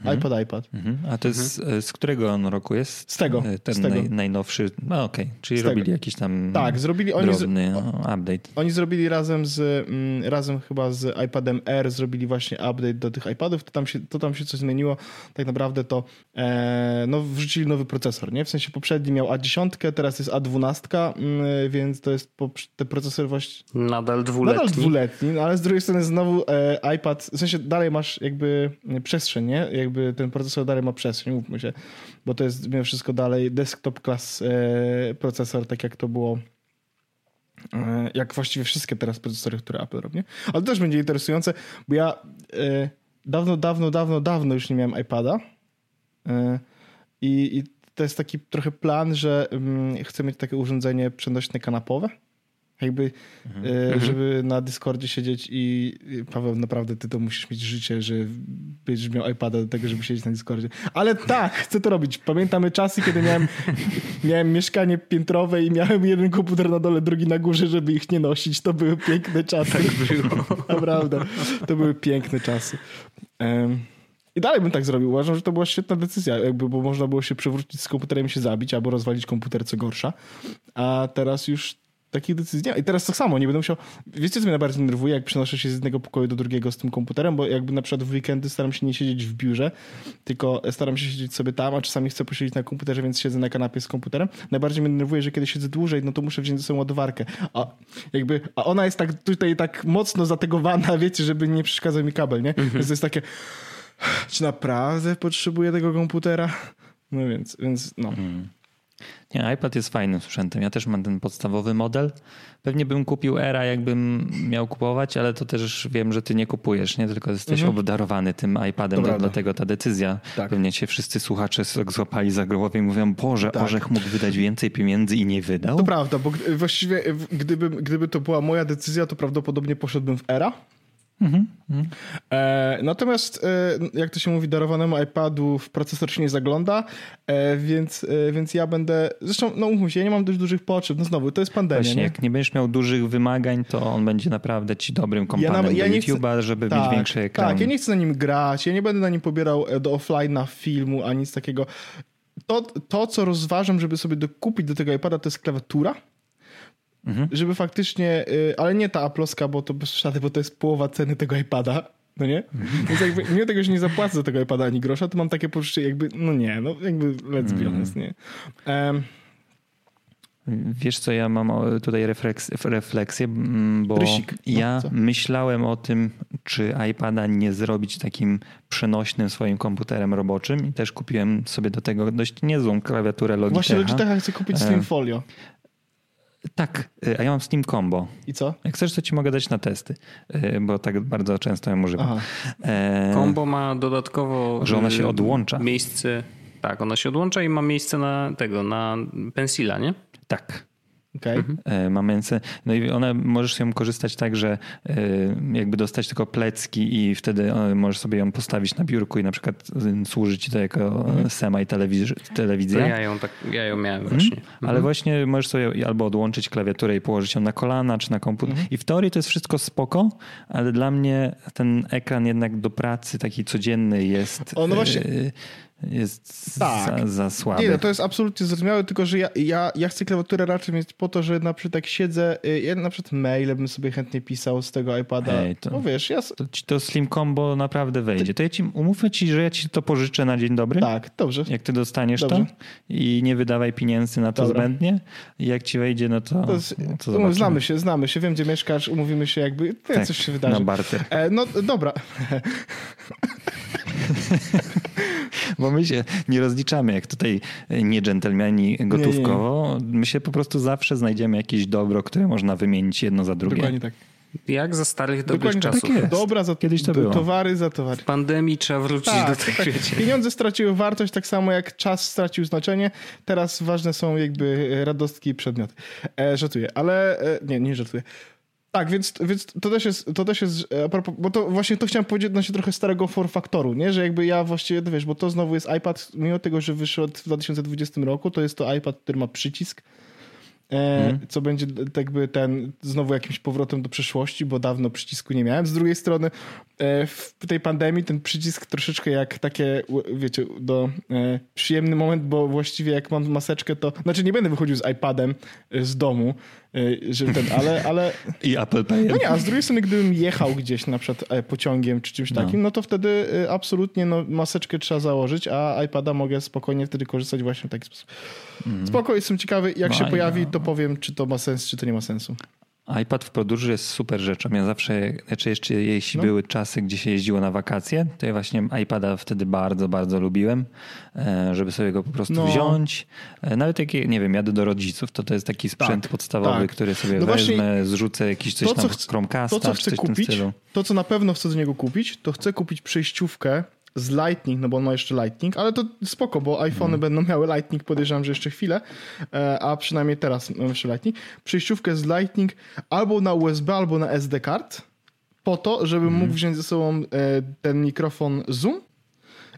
Mhm. iPad, iPad. Mhm. A to jest mhm. z którego on roku jest? Z tego. E, ten z tego. Naj, najnowszy. No okej, okay. czyli z robili tego. jakiś tam tak, zrobili, oni drobny z, no, update. Oni zrobili razem z, mm, razem chyba z iPadem R zrobili właśnie update do tych iPadów, to tam się, to tam się coś zmieniło. Tak naprawdę to e, no, wrzucili nowy procesor, nie? W sensie poprzedni miał A10, teraz jest A12, mm, więc to jest te procesory właśnie... Nadal dwuletni. Nadal dwuletni, no, ale z drugiej strony znowu e, iPad, w sensie dalej masz jakby przestrzeń, nie? jakby ten procesor dalej ma przestrzeń, mówmy się, bo to jest mimo wszystko dalej desktop class e, procesor, tak jak to było e, jak właściwie wszystkie teraz procesory, które Apple robi. Ale to też będzie interesujące, bo ja e, dawno, dawno, dawno, dawno już nie miałem iPada i, i to jest taki trochę plan, że mm, chcę mieć takie urządzenie przenośne kanapowe jakby, mhm. e, mhm. żeby na Discordzie siedzieć i Paweł, naprawdę ty to musisz mieć życie, że będziesz miał iPada do tego, żeby siedzieć na Discordzie. Ale tak, chcę to robić. Pamiętamy czasy, kiedy miałem, miałem mieszkanie piętrowe i miałem jeden komputer na dole, drugi na górze, żeby ich nie nosić. To były piękne czasy. Tak było. Naprawdę. To były piękne czasy. Um, i dalej bym tak zrobił. Uważam, że to była świetna decyzja, jakby, bo można było się przewrócić z komputerem i się zabić, albo rozwalić komputer, co gorsza. A teraz już takich decyzji nie I teraz tak samo, nie będę musiał... Wiecie, co mnie najbardziej denerwuje, jak przenoszę się z jednego pokoju do drugiego z tym komputerem, bo jakby na przykład w weekendy staram się nie siedzieć w biurze, tylko staram się siedzieć sobie tam, a czasami chcę posiedzieć na komputerze, więc siedzę na kanapie z komputerem. Najbardziej mnie denerwuje, że kiedy siedzę dłużej, no to muszę wziąć ze sobą ładowarkę. A jakby, a ona jest tak tutaj tak mocno zategowana, wiecie, żeby nie przeszkadzał mi kabel, nie? Mhm. Więc to jest takie, czy naprawdę potrzebuję tego komputera? No więc, więc no. Mhm. Nie, iPad jest fajnym sprzętem. Ja też mam ten podstawowy model. Pewnie bym kupił Era, jakbym miał kupować, ale to też wiem, że ty nie kupujesz, nie? Tylko jesteś mhm. obdarowany tym iPadem, to dlatego ta decyzja. Tak. Pewnie się wszyscy słuchacze złapali za głowę i mówią, Boże, tak. Orzech mógł wydać więcej pieniędzy i nie wydał. To prawda, bo właściwie gdyby, gdyby to była moja decyzja, to prawdopodobnie poszedłbym w Era, Mhm, mhm. E, natomiast, e, jak to się mówi, darowanemu iPadu w procesor się nie zagląda, e, więc, więc ja będę. Zresztą, no umówmy się, ja nie mam dość dużych potrzeb. No znowu, to jest pandemia. Właśnie, nie? jak nie będziesz miał dużych wymagań, to on będzie naprawdę ci dobrym kompanem ja, ja do YouTube'a, żeby tak, mieć większy ekran. Tak, ja nie chcę na nim grać, ja nie będę na nim pobierał do offline'a filmu, ani nic takiego. To, to, co rozważam, żeby sobie dokupić do tego iPada, to jest klawiatura Mhm. Żeby faktycznie, y, ale nie ta aploska, bo to bez przesady, bo to jest połowa ceny tego iPada. No nie? Mhm. Więc jakby mimo tego, że nie zapłacę za tego iPada ani grosza, to mam takie poczucie jakby, no nie, no jakby let's be mhm. honest, nie? Um, Wiesz co, ja mam tutaj refleks, refleksję, bo Rysik. No, ja co? myślałem o tym, czy iPada nie zrobić takim przenośnym swoim komputerem roboczym i też kupiłem sobie do tego dość niezłą klawiaturę Logitecha. Właśnie Logitecha chcę kupić Slim Folio. Tak, y, a ja mam Steam Combo. I co? Jak chcesz, to ci mogę dać na testy, y, bo tak bardzo często ją używam. E... Combo ma dodatkowo... Że ona się y, odłącza. Miejsce... Tak, ona się odłącza i ma miejsce na tego, na pensila, nie? Tak. Okay. Mhm. E, ma męce. No i one możesz ją korzystać tak, że e, jakby dostać tylko plecki i wtedy e, możesz sobie ją postawić na biurku i na przykład służyć to jako mhm. sema i telewizja. To ja ją tak, ja ją miałem mhm. właśnie. Mhm. Ale właśnie możesz sobie albo odłączyć klawiaturę i położyć ją na kolana czy na komputer. Mhm. I w teorii to jest wszystko spoko, ale dla mnie ten ekran jednak do pracy taki codzienny jest. O, no właśnie jest tak. za, za słaby. Nie, no to jest absolutnie zrozumiałe, tylko że ja, ja, ja chcę klawiaturę raczej mieć po to, że na przykład jak siedzę, y, ja na przykład maile bym sobie chętnie pisał z tego iPada. Ej, to, no wiesz, ja... To, to Slim Combo naprawdę wejdzie. To ja ci, umówmy ci, że ja ci to pożyczę na dzień dobry. Tak, dobrze. Jak ty dostaniesz dobrze. to i nie wydawaj pieniędzy na to Dobra. zbędnie. I jak ci wejdzie, no to, to, jest, to Znamy się, znamy się, wiem gdzie mieszkasz, umówimy się jakby, tak, coś się wydarzy. Na barter. E, no dobra. Bo my się nie rozliczamy jak tutaj nie dżentelmeni gotówkowo. Nie, nie. My się po prostu zawsze znajdziemy jakieś dobro, które można wymienić jedno za drugie. Dokładnie tak. Jak za starych dobrych czasów. Tak jest. Dobra za Kiedyś to było. towary za towary. W pandemii trzeba wrócić tak, do tego. Tak. Pieniądze straciły wartość tak samo jak czas stracił znaczenie. Teraz ważne są jakby radostki i przedmioty. E, żartuję, ale e, nie, nie żartuję. Tak, więc, więc to też jest, to też jest propos, bo to właśnie to chciałem powiedzieć odnośnie trochę starego form faktoru, nie? Że jakby ja właściwie, no wiesz, bo to znowu jest iPad, mimo tego, że wyszedł w 2020 roku, to jest to iPad, który ma przycisk, mm. co będzie jakby ten znowu jakimś powrotem do przeszłości, bo dawno przycisku nie miałem. Z drugiej strony e, w tej pandemii ten przycisk troszeczkę jak takie, wiecie, do e, przyjemny moment, bo właściwie jak mam maseczkę, to znaczy nie będę wychodził z iPadem z domu, że ten, ale, ale... I Apple Pay. No nie, a z drugiej strony, gdybym jechał gdzieś na przykład pociągiem czy czymś no. takim, no to wtedy absolutnie no, maseczkę trzeba założyć, a iPada mogę spokojnie wtedy korzystać właśnie w taki sposób. Mm. Spoko, jestem ciekawy, jak no, się pojawi, to powiem, czy to ma sens, czy to nie ma sensu iPad w podróży jest super rzeczą. Ja zawsze, znaczy jeszcze jeśli no. były czasy, gdzie się jeździło na wakacje, to ja właśnie iPada wtedy bardzo, bardzo lubiłem, e, żeby sobie go po prostu no. wziąć. E, nawet jak, nie wiem, jadę do rodziców, to to jest taki sprzęt tak, podstawowy, tak. który sobie no wezmę, zrzucę jakiś coś to, tam Chromecasta, to, co chcę kupić, To, co na pewno chcę do niego kupić, to chcę kupić przejściówkę z Lightning, no bo on ma jeszcze Lightning, ale to spoko, bo iPhony mm. będą miały Lightning, podejrzewam, że jeszcze chwilę, e, a przynajmniej teraz mam jeszcze Lightning. Przejściówkę z Lightning albo na USB, albo na SD card, po to, żebym mm. mógł wziąć ze sobą e, ten mikrofon Zoom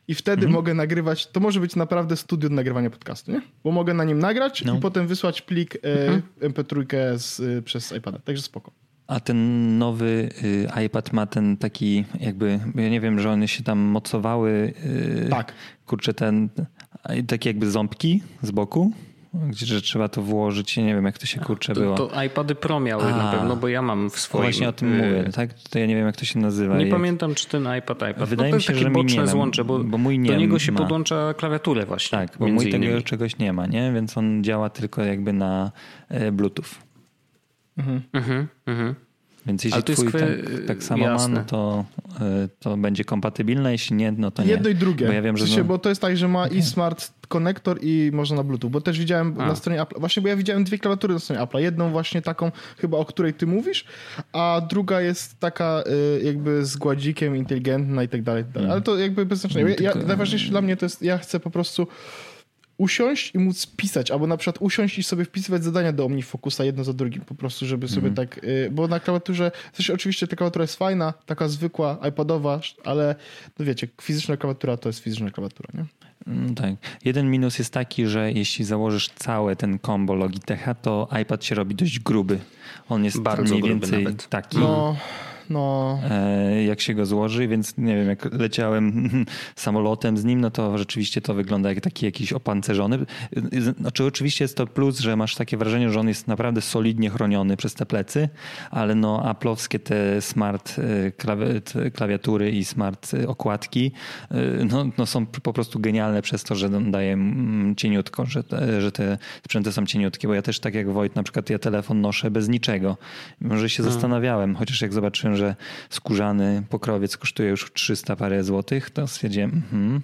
i wtedy mm. mogę nagrywać, to może być naprawdę studio nagrywania podcastu, nie? Bo mogę na nim nagrać no. i potem wysłać plik mm. MP3 z, przez iPada, także spoko. A ten nowy y, iPad ma ten taki jakby, ja nie wiem, że one się tam mocowały. Y, tak. Kurczę, ten takie jakby ząbki z boku. Gdzie że trzeba to włożyć, nie wiem jak to się kurczę to, było. To iPady Pro miały A, na pewno, bo ja mam w swoim. Właśnie o tym y, mówię, tak? To ja nie wiem jak to się nazywa. Nie jak... pamiętam czy ten iPad iPad. Wydaje no mi się, że mi nie złącze, bo, bo mój nie do niego się ma. podłącza klawiaturę właśnie. Tak, bo mój innymi. tego czegoś nie ma, nie? Więc on działa tylko jakby na e, Bluetooth. Mhm. Mhm, mhm. Więc jeśli twój tak, tak samo jasne. ma, no to, e, to będzie kompatybilne, jeśli nie, no to nie. Jedno i drugie. Bo ja wiem, że... W sensie, no... Bo to jest tak, że ma okay. i smart konektor i można na Bluetooth, bo też widziałem a. na stronie Apple, właśnie bo ja widziałem dwie klawiatury na stronie Apple. Jedną właśnie taką chyba, o której ty mówisz, a druga jest taka e, jakby z gładzikiem, inteligentna i tak dalej. Mm. Ale to jakby bez znaczenia. Ja, ja, najważniejsze dla mnie to jest, ja chcę po prostu usiąść i móc pisać, albo na przykład usiąść i sobie wpisywać zadania do OmniFocusa jedno za drugim, po prostu, żeby sobie mm. tak, y, bo na klawiaturze, też oczywiście ta klawiatura jest fajna, taka zwykła, iPadowa, ale no wiecie, fizyczna klawiatura to jest fizyczna klawiatura, nie? Mm, tak. Jeden minus jest taki, że jeśli założysz całe ten combo Logitecha, to iPad się robi dość gruby. On jest Bardzo mniej więcej nawet. taki. No no. E, jak się go złoży, więc nie wiem, jak leciałem samolotem z nim, no to rzeczywiście to wygląda jak taki jakiś opancerzony. Znaczy oczywiście jest to plus, że masz takie wrażenie, że on jest naprawdę solidnie chroniony przez te plecy, ale no aplowskie te smart e, klawiatury i smart okładki e, no, no są po prostu genialne przez to, że daje cieniutko, że te, że te sprzęty są cieniutkie, bo ja też tak jak Wojt, na przykład ja telefon noszę bez niczego. Może się hmm. zastanawiałem, chociaż jak zobaczyłem, zobaczyłem, że skórzany pokrowiec kosztuje już 300 parę złotych, to stwierdziłem, mm,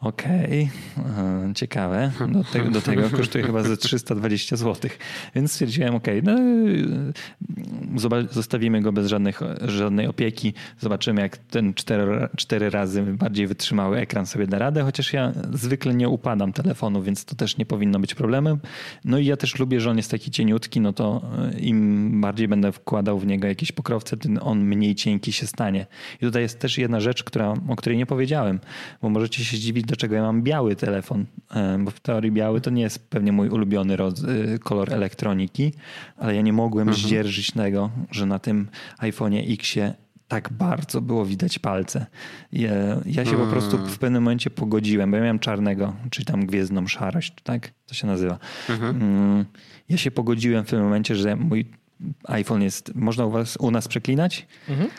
okej, okay, ciekawe. Do, te, do, tego kosztuje chyba ze 320 złotych. Więc stwierdziłem, okej, okay, no, zostawimy go bez żadnych, żadnej opieki. Zobaczymy, jak ten cztery, cztery razy bardziej wytrzymały ekran sobie da radę, chociaż ja zwykle nie upadam telefonu, więc to też nie powinno być problemem. No i ja też lubię, że on jest taki cieniutki, no to e, im bardziej będę wkładał w niego jakieś pokrowce, tym on mniej cienki się stanie. I tutaj jest też jedna rzecz, która, o której nie powiedziałem, bo możecie się zdziwić, dlaczego ja mam biały telefon, e, bo w teorii biały to nie jest pewnie mój ulubiony e, kolor elektroniki, ale ja nie mogłem mhm. zdzierżyć tego, że na tym iPhone'ie Xie tak bardzo było widać palce. Ja, ja się po mm. prostu w pewnym momencie pogodziłem, bo ja miałem czarnego, czyli tam gwiezdną szarość, tak? To się nazywa. Mhm. Mm, ja się pogodziłem w tym momencie, że mój iPhone jest, można u, was, u nas przeklinać? Mhm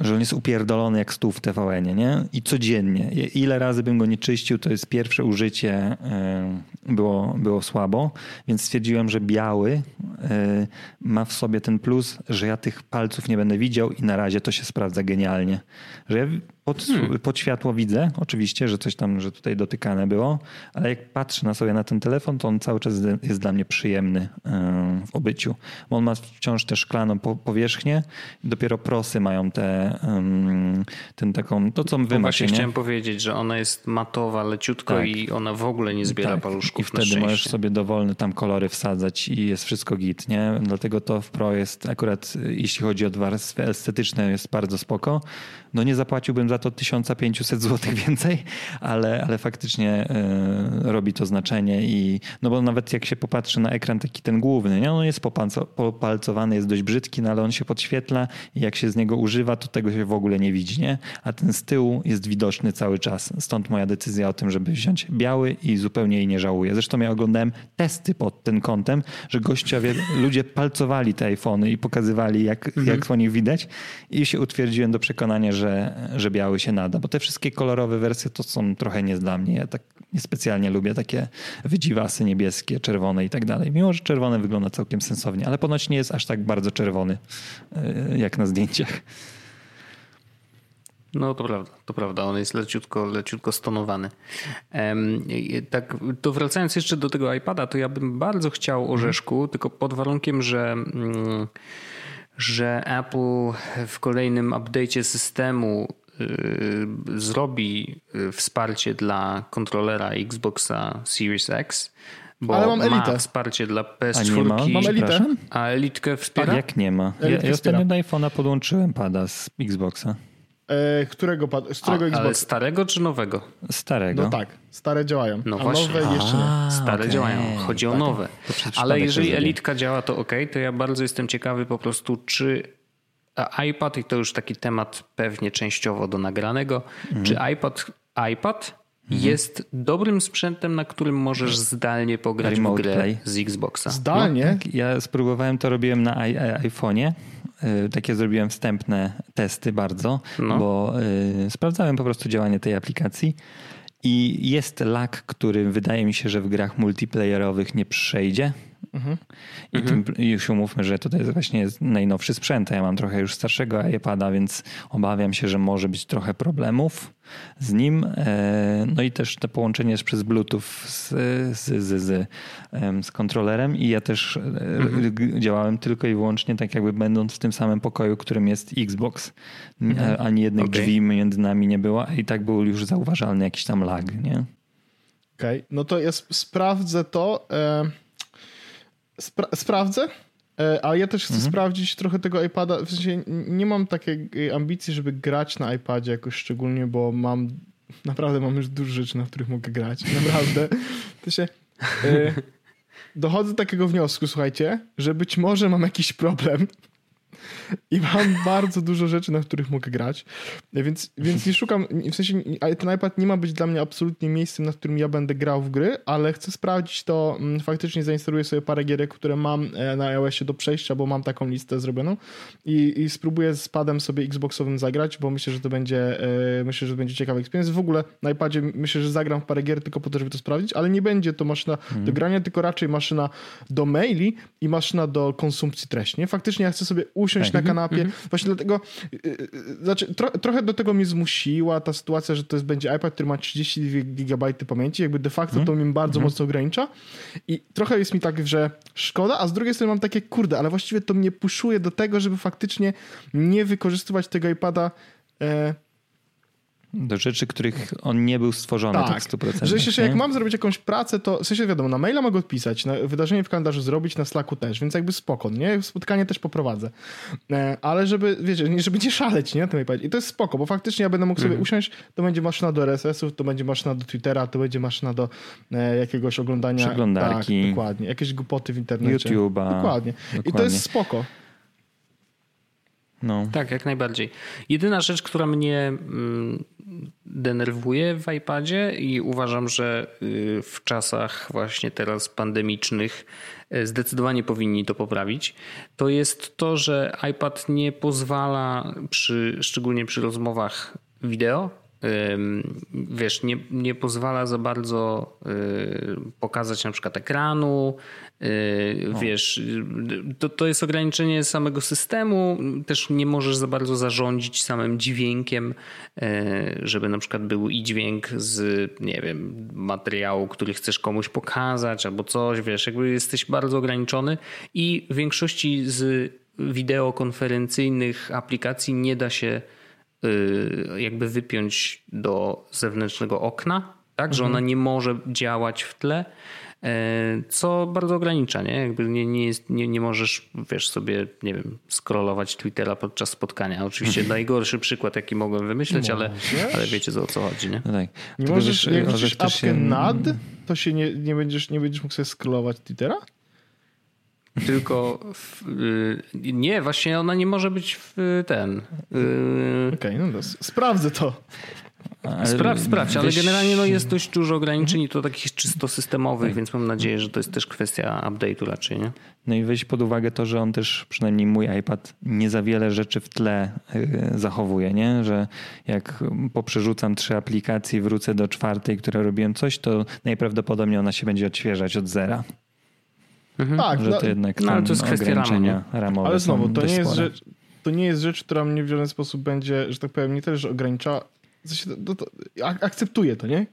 że on jest upierdolony jak stół w tvn nie? I codziennie. Ile razy bym go nie czyścił, to jest pierwsze użycie e, było, było słabo, więc stwierdziłem, że biały e, ma w sobie ten plus, że ja tych palców nie będę widział i na razie to się sprawdza genialnie. Że ja pod, hmm. pod, światło widzę oczywiście, że coś tam, że tutaj dotykane było, ale jak patrzę na sobie na ten telefon, to on cały czas jest dla mnie przyjemny w obyciu. Bo on ma wciąż tę szklaną powierzchnię, dopiero prosy mają te, ten taką, to co wy macie. Właśnie chciałem powiedzieć, że ona jest matowa, leciutko tak. i ona w ogóle nie zbiera tak. paluszków. I wtedy możesz sobie dowolne tam kolory wsadzać i jest wszystko git, nie? Dlatego to w Pro jest akurat, jeśli chodzi o warstwy estetyczne, jest bardzo spoko. No nie zapłaciłbym za to 1500 zł więcej, ale, ale faktycznie y, robi to znaczenie i no bo nawet jak się popatrzy na ekran taki ten główny, nie? on jest popalcowany, jest dość brzydki, no ale on się podświetla i jak się z niego używa, to tego się w ogóle nie widzi, nie? A ten z tyłu jest widoczny cały czas. Stąd moja decyzja o tym, żeby wziąć biały i zupełnie jej nie żałuję. Zresztą ja oglądałem testy pod tym kątem, że gościowie, ludzie palcowali te iPhony i pokazywali, jak, mhm. jak po nich widać i się utwierdziłem do przekonania, że, że biały się nada, bo te wszystkie kolorowe wersje to są trochę nie dla mnie. Ja tak niespecjalnie lubię takie wydziwasy niebieskie, czerwone i tak dalej. Mimo, że czerwone wygląda całkiem sensownie, ale ponoć nie jest aż tak bardzo czerwony e, jak na zdjęciach. No to prawda, to prawda. On jest leciutko, leciutko stonowany. Um, tak, to wracając jeszcze do tego iPada, to ja bym bardzo chciał orzeszku, tylko pod warunkiem, że mm, że Apple w kolejnym update'cie systemu Y, zrobi y, wsparcie dla kontrolera Xboxa Series X, bo Ale mam elitę. ma wsparcie dla PS4. A nie ma? Mam elitę. A elitkę wspiera? Jak nie ma? Ja, ja ostatnio do iPhone'a podłączyłem pada z Xboxa. E, którego, z którego A, Xboxa? Ale starego czy nowego? Starego. No tak, stare działają. No właśnie. nowe jeszcze nie. Stare okay. działają. Chodzi tak. o nowe. Ale jeżeli Elitka działa, to ok, to ja bardzo jestem ciekawy po prostu, czy iPad, i to już taki temat pewnie częściowo do nagranego, mhm. czy iPad, iPad mhm. jest dobrym sprzętem, na którym możesz zdalnie pograć Remote w grę play. z Xboxa. Zdalnie? No, tak, ja spróbowałem to, robiłem na iPhone'ie. Y, takie zrobiłem wstępne testy bardzo, no. bo y, sprawdzałem po prostu działanie tej aplikacji. I jest lag, który wydaje mi się, że w grach multiplayerowych nie przejdzie. Mhm. I mhm. tym, już umówmy, że tutaj jest właśnie najnowszy sprzęt. Ja mam trochę już starszego iPada, więc obawiam się, że może być trochę problemów z nim. E, no i też to połączenie jest przez Bluetooth z, z, z, z, z kontrolerem i ja też e, mhm. działałem tylko i wyłącznie tak jakby będąc w tym samym pokoju, którym jest Xbox. Mhm. Ani jednych okay. drzwi między nami nie było i tak był już zauważalny jakiś tam lag, nie? Okej, okay. no to ja sprawdzę to. E Spra sprawdzę, e, ale ja też chcę mhm. sprawdzić trochę tego iPada. W sensie nie mam takiej ambicji, żeby grać na iPadzie jakoś szczególnie, bo mam naprawdę mam już dużo rzeczy, na których mogę grać. Naprawdę. To się, e, dochodzę do takiego wniosku, słuchajcie, że być może mam jakiś problem i mam bardzo dużo rzeczy, na których mogę grać, więc, więc nie szukam, w sensie ten iPad nie ma być dla mnie absolutnie miejscem, na którym ja będę grał w gry, ale chcę sprawdzić to, mm, faktycznie zainstaluję sobie parę gierek, które mam e, na iOSie do przejścia, bo mam taką listę zrobioną i, i spróbuję z padem sobie Xboxowym zagrać, bo myślę, że to będzie, e, myślę, że to będzie ciekawy experience. W ogóle na iPadzie myślę, że zagram w parę gier tylko po to, żeby to sprawdzić, ale nie będzie to maszyna mhm. do grania, tylko raczej maszyna do maili i maszyna do konsumpcji treści. Nie? Faktycznie ja chcę sobie usiąść usiąść tak. na kanapie. Mm -hmm. Właśnie dlatego, znaczy, tro, trochę do tego mnie zmusiła ta sytuacja, że to jest, będzie iPad, który ma 32 GB pamięci, jakby de facto mm -hmm. to mnie bardzo mm -hmm. mocno ogranicza i trochę jest mi tak, że szkoda, a z drugiej strony mam takie, kurde, ale właściwie to mnie puszuje do tego, żeby faktycznie nie wykorzystywać tego iPada e, do rzeczy, których on nie był stworzony tak, tak 100%. Że się, jak mam zrobić jakąś pracę, to w sensie wiadomo, na maila mogę odpisać, na wydarzenie w kalendarzu zrobić, na Slacku też, więc jakby spoko, nie? Spotkanie też poprowadzę. E, ale żeby, wiecie, żeby nie szaleć, nie? I to jest spoko, bo faktycznie ja będę mógł sobie mhm. usiąść, to będzie maszyna do RSS-ów, to będzie maszyna do Twittera, to będzie maszyna do e, jakiegoś oglądania. Przeglądarki. Tak, dokładnie. Jakieś głupoty w internecie. YouTube'a. Dokładnie. dokładnie. I to jest spoko. No. Tak, jak najbardziej. Jedyna rzecz, która mnie mm, denerwuje w iPadzie i uważam, że y, w czasach właśnie teraz pandemicznych y, zdecydowanie powinni to poprawić, to jest to, że iPad nie pozwala przy, szczególnie przy rozmowach wideo, wiesz, nie, nie pozwala za bardzo y, pokazać na przykład ekranu, y, wiesz, to, to jest ograniczenie samego systemu, też nie możesz za bardzo zarządzić samym dźwiękiem, y, żeby na przykład był i dźwięk z, nie wiem, materiału, który chcesz komuś pokazać albo coś, wiesz, jakby jesteś bardzo ograniczony i w większości z wideokonferencyjnych aplikacji nie da się Y, jakby wypiąć do zewnętrznego okna, tak, mhm. że ona nie może działać w tle, e, co bardzo ogranicza, nie? Jakby nie, nie, jest, nie, nie możesz, wiesz, sobie, nie wiem, scrollować Twittera podczas spotkania. Oczywiście mhm. najgorszy przykład, jaki mogłem wymyśleć, ale, ale wiecie, o co chodzi, nie? No tak. Nie możesz, wiesz, jak wrzucisz apkę się... nad, to się nie, nie, będziesz, nie będziesz mógł sobie scrollować Twittera? Tylko w, y, nie, właśnie ona nie może być w ten. Y, Okej, okay, no to sprawdzę to. Sprawdź, sprawdź, ale generalnie no jest dość dużo ograniczeń i to takich czysto systemowych, tak. więc mam nadzieję, że to jest też kwestia update'u raczej, nie? No i weź pod uwagę to, że on też, przynajmniej mój iPad, nie za wiele rzeczy w tle y, zachowuje, nie? Że jak poprzerzucam trzy aplikacje i wrócę do czwartej, które robiłem coś, to najprawdopodobniej ona się będzie odświeżać od zera. Mhm. Tak, że no, to jednak no, ale to jest kwestia ograniczenia ramowe Ale znowu, to nie, jest rzecz, to nie jest rzecz, która mnie w żaden sposób będzie, że tak powiem, nie tyle, że ogranicza, to, to, akceptuję to, nie?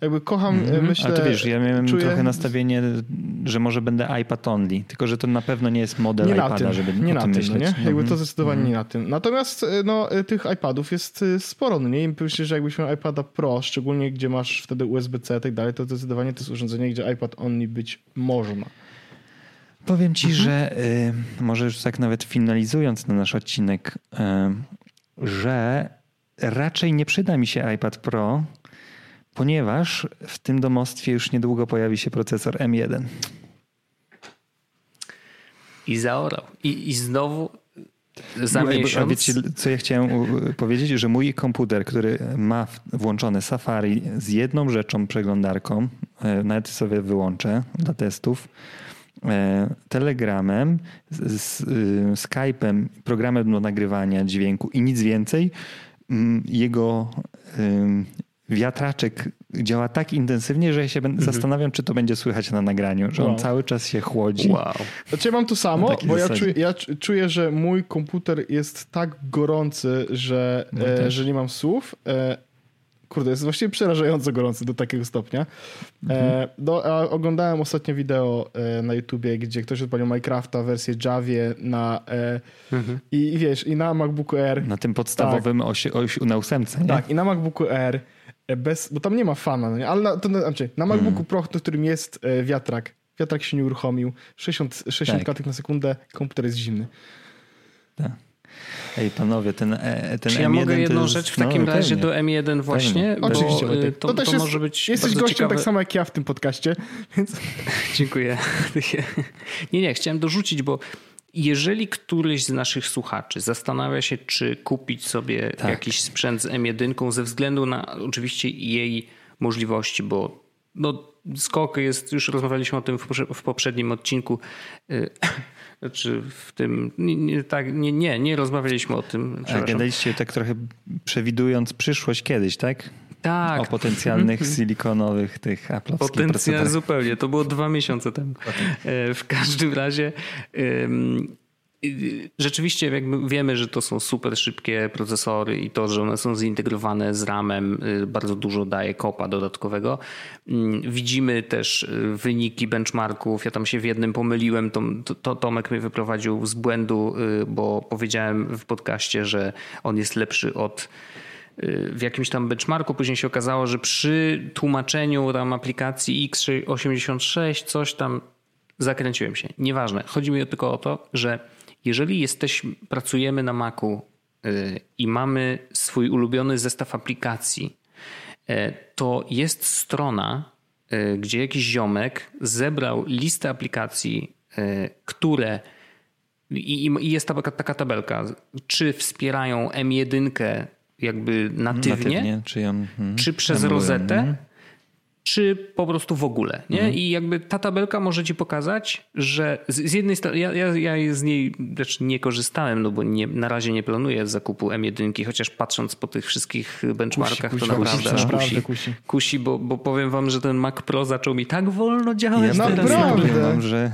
Jakby kocham, mm myślę... Ale to wiesz, ja miałem czuję... trochę nastawienie, że może będę iPad only, tylko że to na pewno nie jest model nie iPada, tym, żeby nie o na tym, myśleć. Nie? Jakby mm -hmm. to zdecydowanie mm -hmm. nie na tym. Natomiast no, tych iPadów jest sporo, no nie? I myślę, że jakbyś miał iPada Pro, szczególnie gdzie masz wtedy USB-C i tak dalej, to zdecydowanie to jest urządzenie, gdzie iPad only być można. Powiem ci, mhm. że y, może już tak nawet finalizując na nasz odcinek, y, że raczej nie przyda mi się iPad Pro, ponieważ w tym domostwie już niedługo pojawi się procesor M1. I zaorał. I, i znowu za miesiąc... A wiecie, co ja chciałem powiedzieć? Że mój komputer, który ma włączone Safari z jedną rzeczą, przeglądarką, e, nawet sobie wyłączę dla testów, E, Telegramem, z, y, Skype'em, programem do nagrywania dźwięku i nic więcej, jego wiatraczek działa tak intensywnie, że ja się mhm. zastanawiam, czy to będzie słychać na nagraniu, że wow. on cały czas się chłodzi. Wow. Znaczy ja mam to samo, bo ja czuję, ja czuję, że mój komputer jest tak gorący, że, no e, że nie mam słów. E, kurde, jest właściwie przerażająco gorący do takiego stopnia. Mhm. E, do, oglądałem ostatnio wideo e, na YouTubie, gdzie ktoś odpalił Minecrafta wersję Javie na e, mhm. i, i, wiesz, i na MacBooku Air. Na tym podstawowym tak. osi, osi, na ósemce, nie? Tak, i na MacBooku Air bez, bo tam nie ma fana, no nie? ale na, to, znaczy, na MacBooku mhm. Pro, w którym jest wiatrak, wiatrak się nie uruchomił, 60, 60 tak. na sekundę, komputer jest zimny. Tak. Ej, panowie, ten, e, ten Czy M1 ja mogę jedną jest... rzecz w takim no, razie pewnie. do M1 właśnie? Bo Oczywiście. Y, to, to, też to jest, może być Jesteś gościem ciekawe. tak samo jak ja w tym podcaście, więc... Dziękuję. nie, nie, chciałem dorzucić, bo jeżeli któryś z naszych słuchaczy zastanawia się, czy kupić sobie tak. jakiś sprzęt z M1 ze względu na oczywiście jej możliwości, bo no, skok jest, już rozmawialiśmy o tym w poprzednim odcinku, y, czy w tym. Nie, nie, tak, nie, nie, nie rozmawialiśmy o tym. A gadaliście tak trochę przewidując przyszłość kiedyś, tak? Tak. O potencjalnych silikonowych tych Apple'owskich Potencjalnie zupełnie. To było dwa miesiące temu. E, w każdym razie rzeczywiście jakby wiemy, że to są super szybkie procesory i to, że one są zintegrowane z RAM-em y, bardzo dużo daje kopa dodatkowego. Mm, widzimy też y, wyniki benchmarków. Ja tam się w jednym pomyliłem. To, to Tomek mnie wyprowadził z błędu, y, bo powiedziałem w podcaście, że on jest lepszy od w jakimś tam benchmarku. Później się okazało, że przy tłumaczeniu tam aplikacji x86 coś tam zakręciłem się. Nieważne. Chodzi mi tylko o to, że jeżeli jesteśmy, pracujemy na Macu y, i mamy swój ulubiony zestaw aplikacji, y, to jest strona, y, gdzie jakiś ziomek zebrał listę aplikacji, które i, jest taka tabelka, czy wspierają M1 jakby natywnie, natywnie czy, ją, hmm, czy przez rozetę, hmm czy po prostu w ogóle. Nie? Mhm. I jakby ta tabelka może ci pokazać, że z, z jednej strony, ja, ja, ja z niej też nie korzystałem, no bo nie, na razie nie planuję zakupu M1, chociaż patrząc po tych wszystkich benchmarkach, kusi, kusi, to naprawdę kusi, aż kusi. kusi. kusi bo, bo powiem wam, że ten Mac Pro zaczął mi tak wolno działać. Ja, teraz, ja powiem wam, że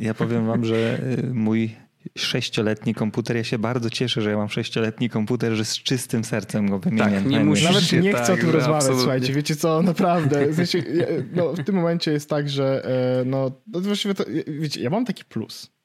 ja powiem wam, że y, mój sześcioletni komputer. Ja się bardzo cieszę, że ja mam sześcioletni komputer, że z czystym sercem go wymieniam. Tak, nie musisz Nawet nie chcę tak, o tym rozmawiać, absolutnie. słuchajcie. Wiecie co, naprawdę. W, sensie, no, w tym momencie jest tak, że e, no, no właściwie to, wiecie, ja mam taki plus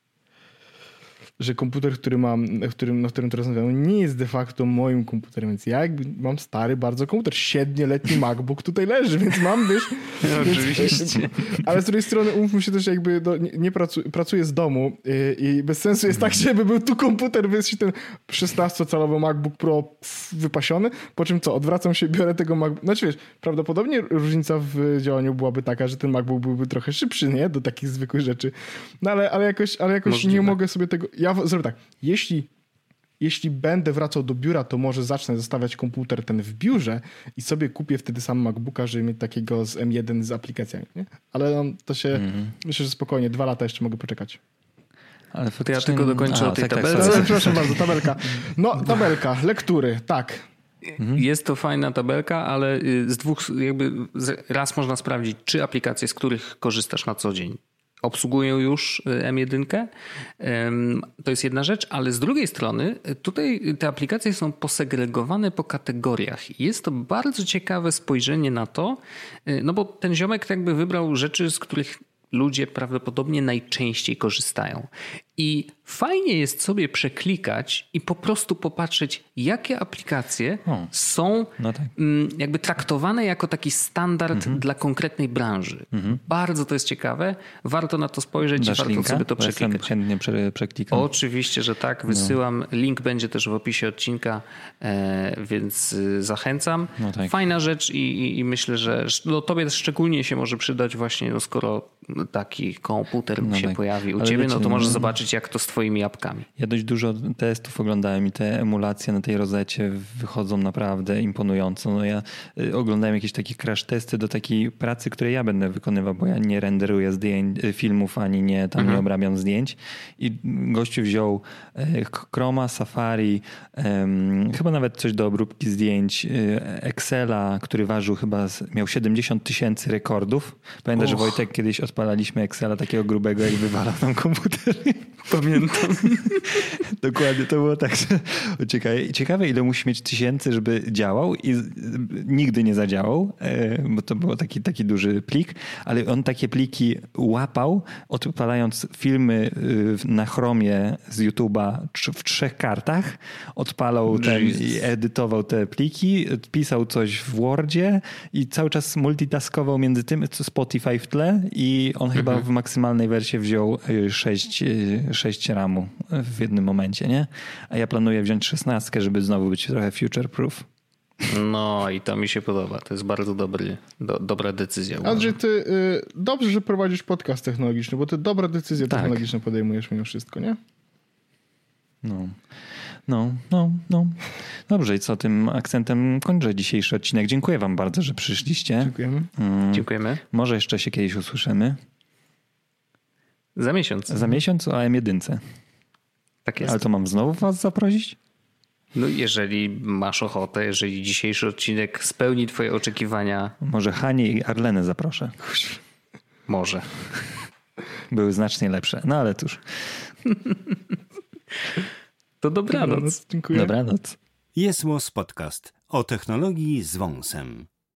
że komputer, który mam, którym, na którym teraz rozmawiam, nie jest de facto moim komputerem, więc ja jakby mam stary bardzo komputer, siedmioletni MacBook tutaj leży, więc mam wiesz... No, oczywiście. Ale z drugiej strony umówmy się też jakby, do, nie, nie pracu, pracuję z domu i, i, bez sensu jest tak, żeby był tu komputer, więc ten 16-calowy MacBook Pro wypasiony, po czym co, odwracam się, biorę tego MacBook, znaczy wiesz, prawdopodobnie różnica w działaniu byłaby taka, że ten MacBook byłby trochę szybszy, nie? Do takich zwykłych rzeczy. No ale, ale jakoś, ale jakoś nie mogę sobie tego... Ja zrobię tak, jeśli, jeśli będę wracał do biura, to może zacznę zostawiać komputer ten w biurze i sobie kupię wtedy sam MacBooka, żeby mieć takiego z M1 z aplikacjami. Nie? Ale to się, mm. myślę, że spokojnie, dwa lata jeszcze mogę poczekać. Ale to ja tylko dokończę A, o tej tak, tabelce. Tak, Przepraszam bardzo, tabelka. No, tabelka, lektury, tak. Mhm. Jest to fajna tabelka, ale y, z dwóch, jakby raz można sprawdzić, czy aplikacje, z których korzystasz na co dzień, obsługują już y, M1. To jest jedna rzecz, ale z drugiej strony y, tutaj te aplikacje są posegregowane po kategoriach. Jest to bardzo ciekawe spojrzenie na to, y, no bo ten ziomek jakby wybrał rzeczy, z których ludzie prawdopodobnie najczęściej korzystają. I fajnie jest sobie przeklikać i po prostu popatrzeć, jakie aplikacje o, są no tak. Mm, jakby traktowane jako taki standard mhm. dla konkretnej branży. Mhm. Bardzo to jest ciekawe. Warto na to spojrzeć Dasz i warto linka? sobie to przeklikać. chętnie prze, przeklikam. Oczywiście, że tak. No. Wysyłam. No. Link będzie też w opisie odcinka, e, więc y, zachęcam. No tak. Fajna rzecz i, i, i, myślę, że no, tobie szczególnie się może przydać właśnie, no, skoro taki komputer no się tak. pojawi u Ale ciebie, wiecie, no to możesz no, zobaczyć, jak to z twoimi apkami. Ja dość dużo testów oglądałem i te emulacje na tej rozecie wychodzą naprawdę imponująco. No ja y, oglądałem jakieś takie crash testy do takiej pracy, której ja będę wykonywał, bo ja nie renderuję zdjęć, y, filmów ani nie tam mhm. nie obrabiam zdjęć. I gościu wziął y, Chroma, Safari, chyba nawet coś do obróbki zdjęć, Excela, który ważył chyba, miał 70 tysięcy rekordów. Pamiętasz, że Wojtek kiedyś odpalaliśmy Excela takiego grubego, jak wywalał tam komputer. Pamiętam. Dokładnie, to było tak, że ciekawe, ciekawe ile musi mieć tysięcy, żeby działał i nigdy nie zadziałał, e, bo to był taki, taki duży plik, ale on takie pliki łapał, odpalając filmy y, na Chromie z YouTube'a w trzech kartach, odpalał ten i edytował te pliki, pisał coś w Wordzie i cały czas multitaskował między tym, co Spotify w tle i on mhm. chyba w maksymalnej wersji wziął 6 6 ramu w jednym momencie, nie? A ja planuję wziąć 16, żeby znowu być trochę future proof. No i to mi się podoba. To jest bardzo dobry, do, dobra decyzja. Andrzej, ty y, dobrze, że prowadzisz podcast technologiczny, bo ty dobre decyzje tak. technologiczne podejmujesz mimo wszystko, nie? No. No, no, no. Dobrze, i co tym akcentem kończę dzisiejszy odcinek. Dziękuję wam bardzo, że przyszliście. Dziękujemy. Mm, Dziękujemy. Może jeszcze się kiedyś usłyszymy. Za miesiąc. Za miesiąc o M1. Tak jest. Ale to mam znowu was zaprosić? No jeżeli masz ochotę, jeżeli dzisiejszy odcinek spełni twoje oczekiwania. Może Hanie i Arlenę zaproszę. Może. Były znacznie lepsze, no ale cóż. To dobranoc. dobranoc. Dziękuję. Dobranoc. Jest Podcast o technologii z wąsem.